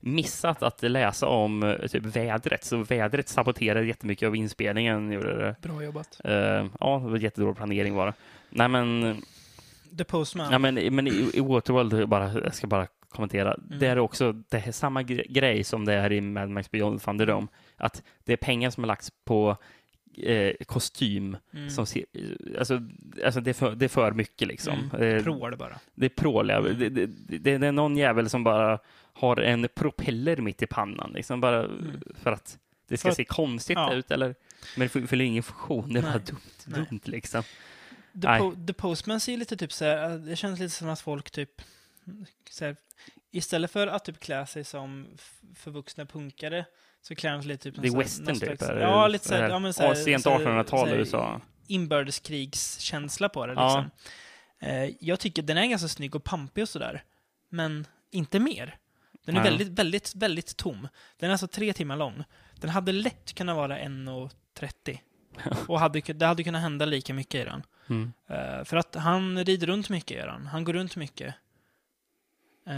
missat att läsa om eh, typ vädret. Så vädret saboterade jättemycket av inspelningen. Gjorde det. Bra jobbat. Eh, ja, det var jättedålig planering bara. Nej, men, The Postman? ja, men, men i, i Waterworld, bara, jag ska bara kommentera. Det är också det är samma gre- grej som det är i Mad Max Beyond Thunderdome. Att det är pengar som har lagts på eh, kostym Mm. som ser, alltså, alltså det, är för, det är för mycket liksom. Eh, Prål bara. det är prål, ja. det, det, det, det är någon jävel som bara har en propeller mitt i pannan, liksom bara för att det ska Mm. För att- se konstigt ja. ut, eller? Men det fyller ingen funktion, det är bara dumt, Nej. dumt liksom. The, po- The Postman ser lite typ så här, det känns lite som att folk typ, så här, istället för att typ klä sig som förvuxna punkare, så klär de sig lite typ som Det är western typ. Ja, lite så här, ja men så här, Sent så här- 1800-tal så här i USA. Inbördeskrigskänsla på det Ja. liksom. Eh, jag tycker den är ganska snygg och pampig och sådär, men inte mer. Den är väldigt, väldigt, väldigt tom. Den är alltså tre timmar lång. Den hade lätt kunnat vara 1.30. [LAUGHS] Och hade, det hade kunnat hända lika mycket i den. Mm. Eh, för att han rider runt mycket, gör han. Han går runt mycket. Uh,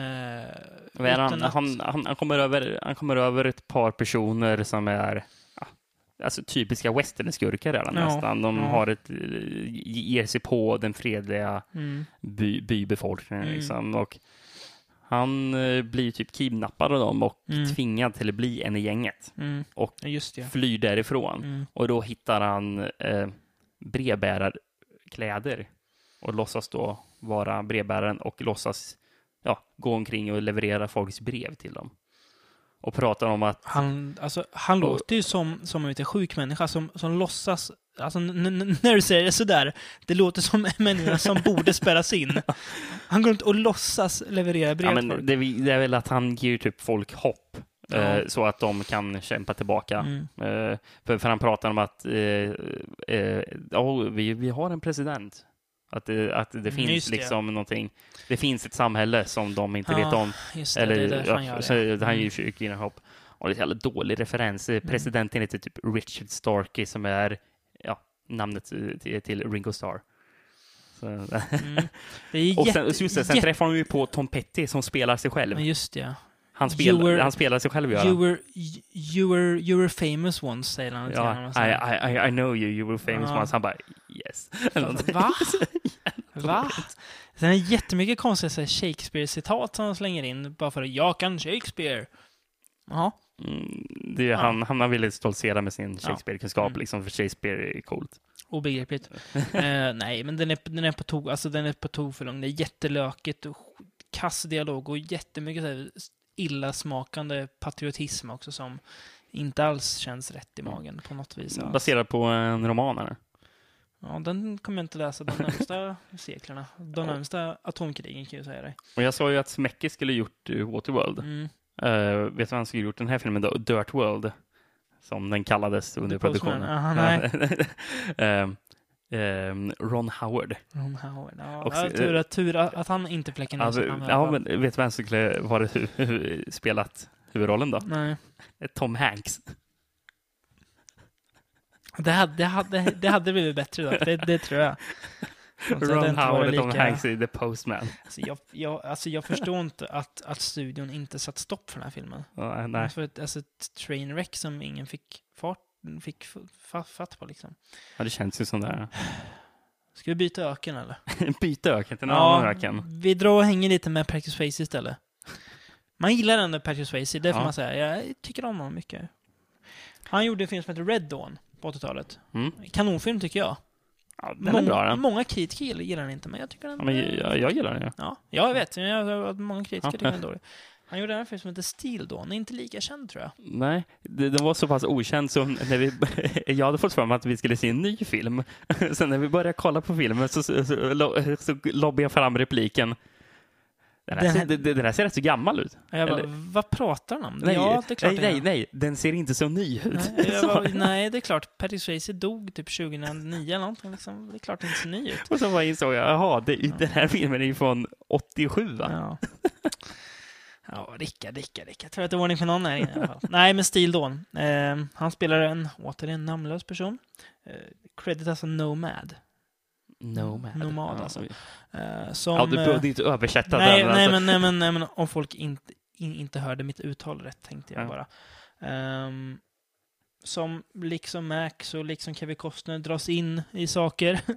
Vad är han? Han, han, han, kommer över, han kommer över ett par personer som är alltså typiska westernskurkar redan Ja, nästan. De ja. har ett, eh, ger sig på den fredliga Mm, by, bybefolkningen. Mm. Liksom. Och han eh, blir typ kidnappad av dem och Mm. tvingad till att bli en i gänget. mm. Och just det. flyr därifrån. Mm. Och då hittar han eh, brevbärarkläder och låtsas då vara brevbäraren och låtsas ja, gå omkring och leverera folks brev till dem. Och pratar om att Han, alltså, han Och- låter ju som, som en lite sjuk människa som, som låtsas... Alltså, när du säger det sådär, det låter som en människa som [LAUGHS] borde spärras in. Han går runt och låtsas leverera brev ja, men folk. det, är- det är väl att han ger typ folk hopp. Ja. Eh, så att de kan kämpa tillbaka. Mm. Eh, för, för han pratar om att eh, eh, ja, vi, vi har en president. Att det, att det Mm, finns det. liksom någonting. Det finns ett samhälle som de inte Ja, vet om. Just det, Eller, det är han ja, gör så det. Mm. Han ger ju kvinnan hopp. Och det är en dålig referens. Mm. Presidenten heter typ Richard Starkey som är ja, namnet till, till Ringo Starr. Mm. [LAUGHS] Och jätte, sen, just det, sen jätte- träffar de ju på Tom Petty som spelar sig själv. Men just det. Han, spel, were- han spelar sig själv, gör You han. were, you, were, you were famous once, säger han. Ja, I, I, I, I know you, you were famous Ja. once. Han bara yes. Va? [LAUGHS] Va? Sen är det jättemycket konstiga Shakespeare-citat som de slänger in, bara för att jag kan Shakespeare. Ja. Mm, det Ja. han, han velat stoltsera med sin Shakespeare-kunskap, Mm. liksom, för Shakespeare är coolt. Obegripligt. [LAUGHS] eh, nej, men den är, den är på tok, alltså den är på tok för lång. Det är jättelökigt och kass dialog och jättemycket så här illasmakande patriotism också som inte alls känns rätt i magen på något vis. alls. Baserad på en roman, eller? Ja, den kommer jag inte läsa de närmsta [LAUGHS] seklerna. De närmsta atomkrigen kan jag säga dig. Och jag sa ju att Smecke skulle gjort uh, Waterworld. Mm. Eh, vet du vad han skulle gjort den här filmen då? Dirt World. Som den kallades under The produktionen. Aha, [LAUGHS] ehm, Ron Howard. Ron Howard. Ja, Och- ja, tur, att, tur att han inte fläckar ner Alltså, ja, men vet du vem som skulle varit [LAUGHS] hu- hu- spelat huvudrollen då? Nej. Tom Hanks. Det hade, det, hade, det hade blivit bättre då. Det, det tror jag. [LAUGHS] Alltså, Ron Howard varit och Tom lika- Hanks i The Postman. Alltså jag, jag, alltså jag förstår [LAUGHS] inte att, att studion inte satt stopp för den här filmen. Ja, nej. För ett, alltså ett trainwreck som ingen fick fart, fick fa- fatt på liksom. Ja, det känns ju som det. [SIGHS] Ska vi byta öken eller? [LAUGHS] Byta öken till en annan öken. vi drar och hänger lite med Practice Face istället. Man gillar ändå Practice Face, det får Ja. man säga. Jag tycker om honom mycket. Han gjorde en film som heter Red Dawn på 80-talet. Mm. Kanonfilm tycker jag. Ja, den är bra den. Många kritiker gillar, den inte, men jag tycker den Ja, men jag, jag gillar den ju. Ja, jag vet. Jag många kritiker Ja. tycker den är dålig. Han gjorde en film som heter Steel Dawn. Den är inte lika känd tror jag. Nej, det, den var så pass okänd som när vi, [LAUGHS] jag hade fått för mig att vi skulle se en ny film. [LAUGHS] Sen när vi började kolla på filmen så, så, så, lo- så lobbade jag fram repliken. Den här, Den här- ser, den, den här ser rätt så gammal ut. Jag bara, vad pratar han om? Nej, ja, det är klart nej, nej, nej, den ser inte så ny ut. Nej, [LAUGHS] bara, nej, det är klart. Patrick Swayze dog typ 2009 eller någonting. Liksom. Det är klart den inte ser ny ut. Och så bara insåg jag, jaha, det, den här filmen är ju från 87 va? Ja. [LAUGHS] Ja, Rickard, Rickard. Jag tror att det var ordning på någon här inne i alla fall. Nej, men Steel Dawn. Eh, han spelar en, återigen, namnlös person. Eh, credit alltså Nomad. Nomad. Nomad, Ja, alltså. Eh, som, Ja, du eh, behövde inte översätta nej, den. nej, alltså. men, nej, men, nej, men om folk inte, in, inte hörde mitt uttal rätt tänkte jag Ja. bara. Ehm, som liksom Max och liksom Kevin Costner dras in i saker. [LAUGHS]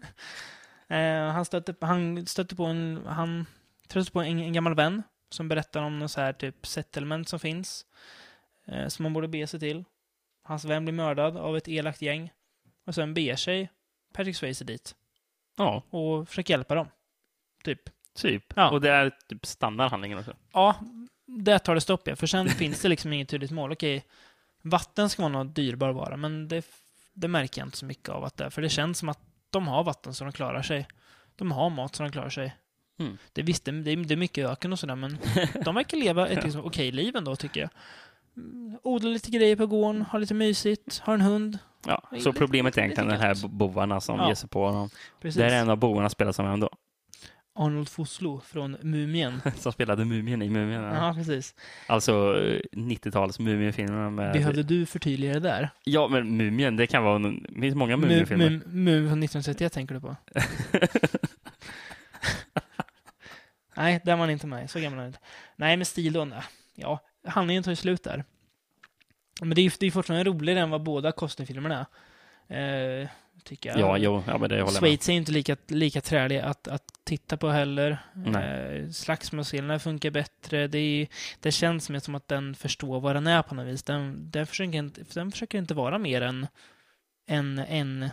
Eh, han, stötte, han stötte på en, han stötte på en, en gammal vän som berättar om någon så här typ settlement som finns. Eh, som man borde be sig till. Hans vän blir mördad av ett elakt gäng. Och sen beger sig Patrick Swayze dit Ja, och försöker hjälpa dem. Typ. typ. Ja. Och det är typ standardhandlingen också. Ja, där tar det stopp ja. För sen [LAUGHS] finns det liksom inget tydligt mål. Okej, vatten ska vara någon dyrbar vara, men det, det märker jag inte så mycket av att det är. För det känns som att de har vatten så de klarar sig. De har mat så de klarar sig. Mm. Det, visst, det, det är- mycket öken och sådär, men [LAUGHS] de verkar leva ett liksom, okej liv ändå, tycker jag. Mm, Odla lite grejer på gården, ha lite mysigt, ha en hund. Ja, så problemet är egentligen den här bovarna som Ja. ger sig på dem. Precis. Det är en av bovarna spelas som vem då? Arnold Foslo från Mumien. [LAUGHS] Som spelade Mumien i Mumien. Ja. Precis. Alltså eh, 90-tals Mumienfilmer med... Behövde du förtydliga det där? Ja, men Mumien, det kan vara... en- Det finns många Mum Mumienfilmer. Mum- Mum från 1931 tänker du på? [LAUGHS] Nej, där var han inte med. Så gammal är han inte. Nej, men stil då, nej. Ja, handlingen tar ju slut där. Men det är ju det är fortfarande roligare än vad båda Costner-filmerna är. Eh, tycker jag. Ja, jo, ja, men det håller. Schweiz är inte lika, lika trälig att, att titta på heller. Eh, slagsmålsscenerna funkar bättre. Det, är, det känns mer som att den förstår vad den är på något vis. Den, den, försöker, inte, den försöker inte vara mer än en, en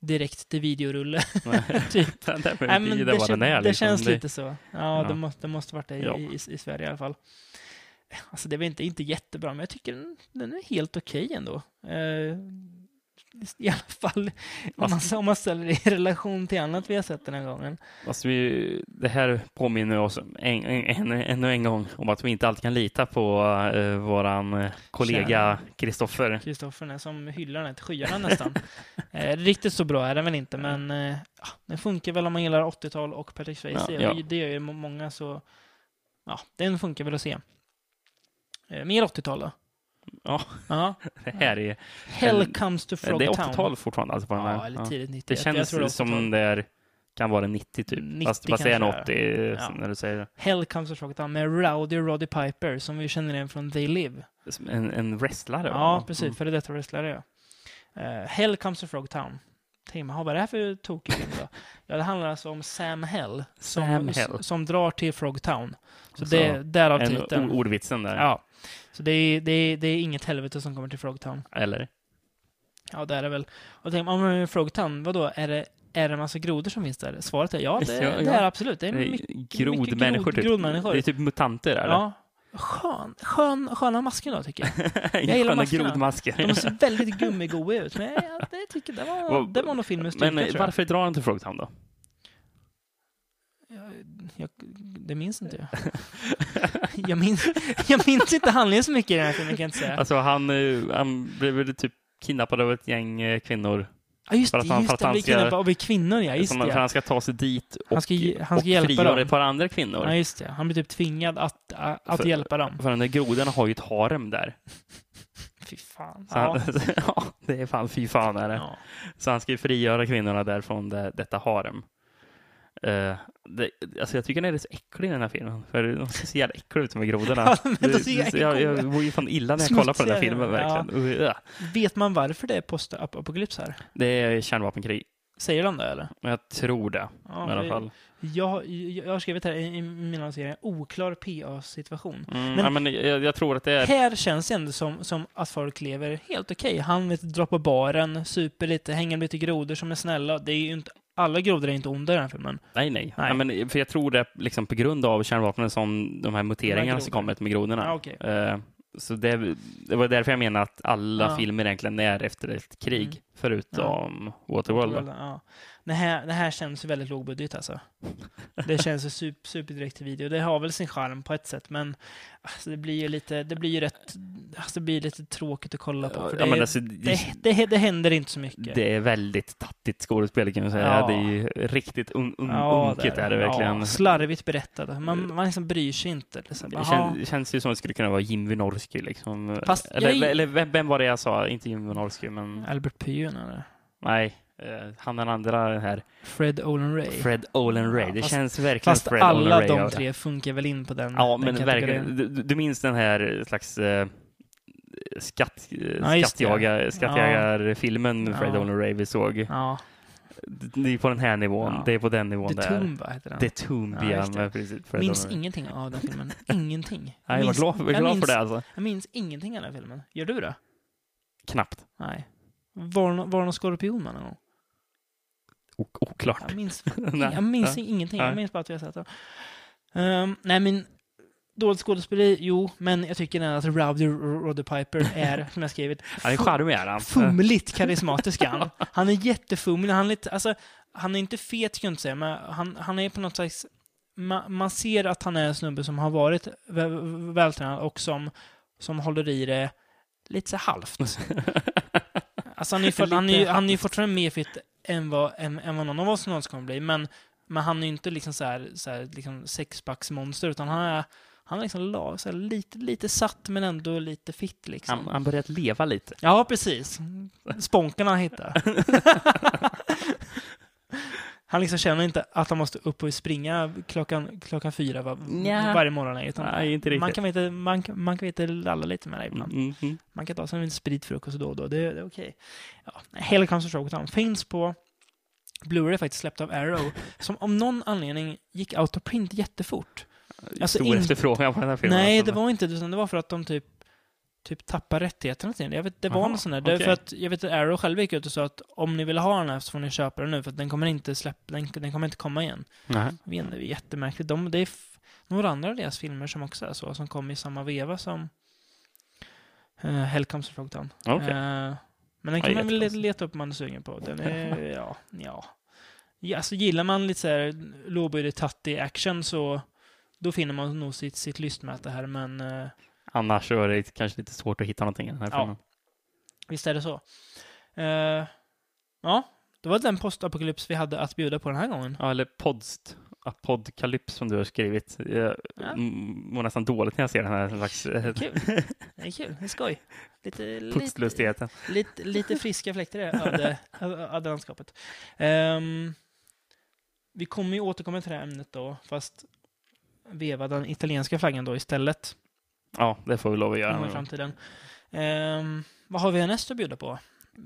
direkt till videorulle. [LAUGHS] [LAUGHS] typ. [LAUGHS] Den där Nej, men det, det, kän, är, det liksom. känns Det- lite så. Ja, Ja. Det, måste, det måste varit det i, Ja. i, i Sverige i alla fall. Alltså det var inte, inte jättebra, men jag tycker den, den är helt okej ändå. Eh, I alla fall om man, om man ställer det i relation till annat vi har sett den här gången. Alltså vi, det här påminner oss en, en, en, ännu en gång om att vi inte alltid kan lita på uh, våran eh, kollega Kristoffer. Kristoffer som hyllar den till skyarna nästan. [LAUGHS] eh, riktigt så bra är den väl inte, men eh, den funkar väl om man gillar 80-tal och Patrick Swayze. Ja, ja. Det, gör ju må- många, så ja, den funkar väl att se. Eh, mer 80-tal då? Ja, Ja. [LAUGHS] det här är, Hell comes to det är Frogtown. 80-tal fortfarande. Alltså på den Ja, här. eller Ja. tidigt 90. Det känns det som 80-tal. det är, kan vara 90 typ. 90 fast, det är en kanske 80 är. så Ja. när du säger det. Hell comes to Frogtown med Rowdy Roddy Piper som vi känner igen från They Live. En, en wrestlare? Ja, va? precis. Mm. Före detta wrestlare, ja. Uh, Hell comes to Frogtown. Tänker man, "Ha, vad är det här för tokig film då? [LAUGHS] Ja, det handlar alltså om Sam Hell. Som, Sam Hell. som drar till Frogtown. Så Så, det, därav En titeln. ordvitsen där. Ja. Så det är, det, är, det är inget helvete som kommer till Frogtown. Eller? Ja, det är det väl. Och man, men Frogtown, vadå? Är det, är det en massa grodor som finns där? Svaret är ja, det, Ja, det ja. är det absolut. Det är är mycket, Grodmänniskor grod- typ. grodmänniskor. Det är typ mutanter eller? Ja. Skön, skön, sköna masker då, tycker jag. [LAUGHS] jag gillar maskerna. grodmasker. De ser [LAUGHS] väldigt gummigoa ut, men jag, det tycker det var, det var nog filmens styrka, Men varför drar han till Frogtown då? jag, jag. Det minns inte jag. [LAUGHS] jag, minns, jag minns inte handlingen så mycket i den här filmen, kan jag inte säga. Alltså han, eh, han blev väl typ kidnappad av ett gäng eh, kvinnor. Ja, just för det, att han- just för att det. han ska- kvinnor, och vi kvinnor, ja. Just som, för det. han ska ta sig dit och, Han ska han ska och hjälpa frigöra dem. ett par andra kvinnor. Ja, just det. Han blir typ tvingad att, att För- hjälpa dem. För den där grodorna har ju ett harem där. [LAUGHS] Fy fan. Så Ja. han, [LAUGHS] ja, det är fan fy fan är det. Ja. Så han ska ju frigöra kvinnorna där från det, detta harem. Eh, det, alltså jag tycker den är så äcklig den här filmen. För de ser så jävla äckliga ut med grodorna. [LAUGHS] Ja, men de ser jag, jag mår ju fan illa när jag kollar på den här filmen ja. verkligen. Uh, Vet man varför det är postapokalyps här? Det är kärnvapenkrig. Säger de det, eller? Jag tror det Ja, i alla fall. Jag, jag, jag har skrivit här i, i mina serier, oklar PA-situation. Mm, Men- ja, men jag, jag tror att det är... Här känns det ändå som, som att folk lever helt okej. Han vet, drar på baren, super lite, hänger lite grodor som är snälla. Det är ju inte, alla grodor är inte onda i den här filmen. Nej, nej. Nej. Ja, men, för jag tror det liksom på grund av kärnvapnen som de här muteringarna som kommit med grodorna. Ja, okej. Eh, så det, det var därför jag menar att alla Ja. filmer egentligen är efter ett krig, Mm. förutom Waterworld. då. Ja. Det, här, det här känns ju väldigt lågbudget alltså. Det känns ju super, superdirekt till video. Det har väl sin charm på ett sätt, men alltså, det blir ju lite, det blir ju rätt, alltså, det blir lite tråkigt att kolla på. För Ja, det, men alltså, det, det, det, händer inte så mycket. det är väldigt tattigt skådespel kan man säga. Ja. Det är ju riktigt un, un, Ja, unket är det verkligen. Ja, slarvigt berättade. Man, man liksom bryr sig inte. Liksom. Det Jaha. kän, det känns ju som att det skulle kunna vara Jim Wynorski liksom. Fast eller, jag- eller vem, vem var det jag sa? Inte Jim Wynorski, men Albert Pyun eller? nej. Eh, han den andra här. Fred Olen Ray. Fred Olen Ray. Ja, det fast- känns verkligen Fast Fred Olen alla Ray. de ja. tre funkar väl in på den Ja, den men verkligen. Du, du minns den här slags eh, skatt, Ja, just det. skattjagar, skattjägarfilmen Ja. Fred Olen Ray vi såg. Ja, Det är på den här nivån. Ja. Det är på den nivån The där. Tomb, va, heter den? The Tomb, Ja, ja. precis. Fred minns ingenting av den filmen. [LAUGHS] Ingenting. Nej, jag var minns, glad, jag var jag glad minns- för det alltså. Jag minns ingenting av den filmen. Gör du det? Knappt. Nej. Var, var det någon skorpion med någon gång? Ok- Oklart. Jag minns, [LAUGHS] jag minns ingenting. Jag minns bara att har sett det. Um, nej, men dåligt skådespeleri, jo, men jag tycker ändå att Rowdy Roddy Piper är, [LAUGHS] som jag skrivit, Han är charmig fumligt karismatisk han. [LAUGHS] Han är jättefumlig. Han är, lite, alltså, han är inte fet, kan jag inte säga, men han, han är på något slags... Man, man ser att han är en snubbe som har varit vä- vältränad och som, som håller i det lite så halvt. Alltså han är ju, fort, han är ju, han är ju fortfarande mer fit än vad, än, än vad någon av oss någonsin kommer bli, men, men han är ju inte liksom så här, så här liksom sexpacksmonster, utan han är, han är liksom lag, så här, lite, lite satt, men ändå lite fit liksom. Han, han börjat leva lite. Ja, precis. Spånkarna han hittar. [LAUGHS] han liksom känner inte att han måste upp och springa klockan, klockan fyra var, Nja. varje morgon. Utan Nej, inte riktigt. man kan väl inte, man, kan- man kan väl inte lalla lite med det ibland. Mm, mm. Man kan ta sig en spritfrukost då och då. Det, det är okej. Ja, Helicopter Showdown finns på Blu-ray faktiskt släppt av Arrow, som om någon anledning gick out of print jättefort. Alltså, Stor in- efterfrågan på den här filmen. Nej, alltså. det var inte det, utan det var för att de typ typ tappade rättigheterna till den. Jag vet, det var Aha, någon sån där. Okej. för att, jag vet att Arrow själv gick ut och sa att om ni vill ha den här så får ni köpa den nu, för att den kommer inte släppa, den, den kommer inte komma igen. Nej. Det är jättemärkligt. De, det är några andra av deras filmer som också är så, som kom i samma veva som uh, Hell Comes to Frogtown. Okej. Eh, men den Ja, kan man väl leta upp om man är sugen på. Den [LAUGHS] är, ja, ja. ja alltså gillar man lite såhär lågbudget tattig action så då finner man nog sitt, sitt lystmäte här, men eh, Annars så är det kanske lite svårt att hitta någonting i den här Ja. filmen. visst är det så. Eh, ja, det var den postapokalyps vi hade att bjuda på den här gången. Ja, eller podst. Apokalyps som du har skrivit. Jag Ja. mår nästan dåligt när jag ser den här slags Kul. Det är kul, det är skoj. Lite, lite, putslustigheten. lite, lite friska fläktar i öde, öde landskapet. Ehm, vi kommer ju återkomma till det här ämnet då, fast veva den italienska flaggan då istället. Ja, det får vi lov att gång i göra. framtiden. Ehm, vad har vi härnäst att bjuda på?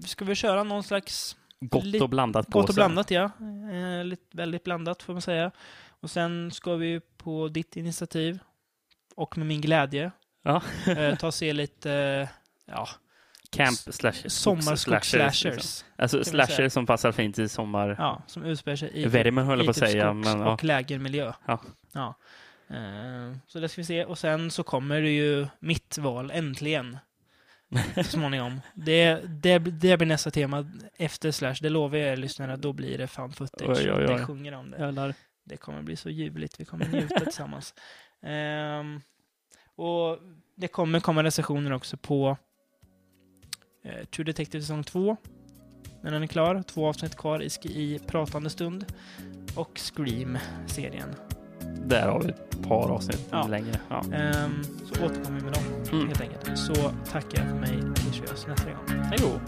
Ska vi köra någon slags Gott och blandat på gott och blandat, ja. Eh, lite, väldigt blandat får man säga. Och sen ska vi på ditt initiativ och med min glädje Ja. eh, ta och se lite eh, ja, Camp slash sommarskogsslashers. liksom. Alltså man slasher säga. som passar fint i sommar. Ja, som utspelar sig i Värmen höll jag på att säga, men ja. och lägermiljö. Ja. Ja. Eh, så det ska vi se. Och sen så kommer det ju mitt val, äntligen. Så [LAUGHS] småningom. Det, det, det blir nästa tema efter Slash. Det lovar jag er lyssnare, då blir det fan footage. Oj, oj, oj. Det sjunger om det. Jävlar. Det kommer bli så ljuvligt. Vi kommer njuta tillsammans. Ehm, och det kommer komma recensioner också på eh, True Detective säsong 2. När den är klar. Två avsnitt kvar i, i pratande stund. Och Scream-serien. Där har vi ett par avsnitt Ja. längre. Ja. Ehm, så återkommer vi med dem Mm. helt enkelt. Så tackar jag för mig. Vi körs nästa gång. Hej då!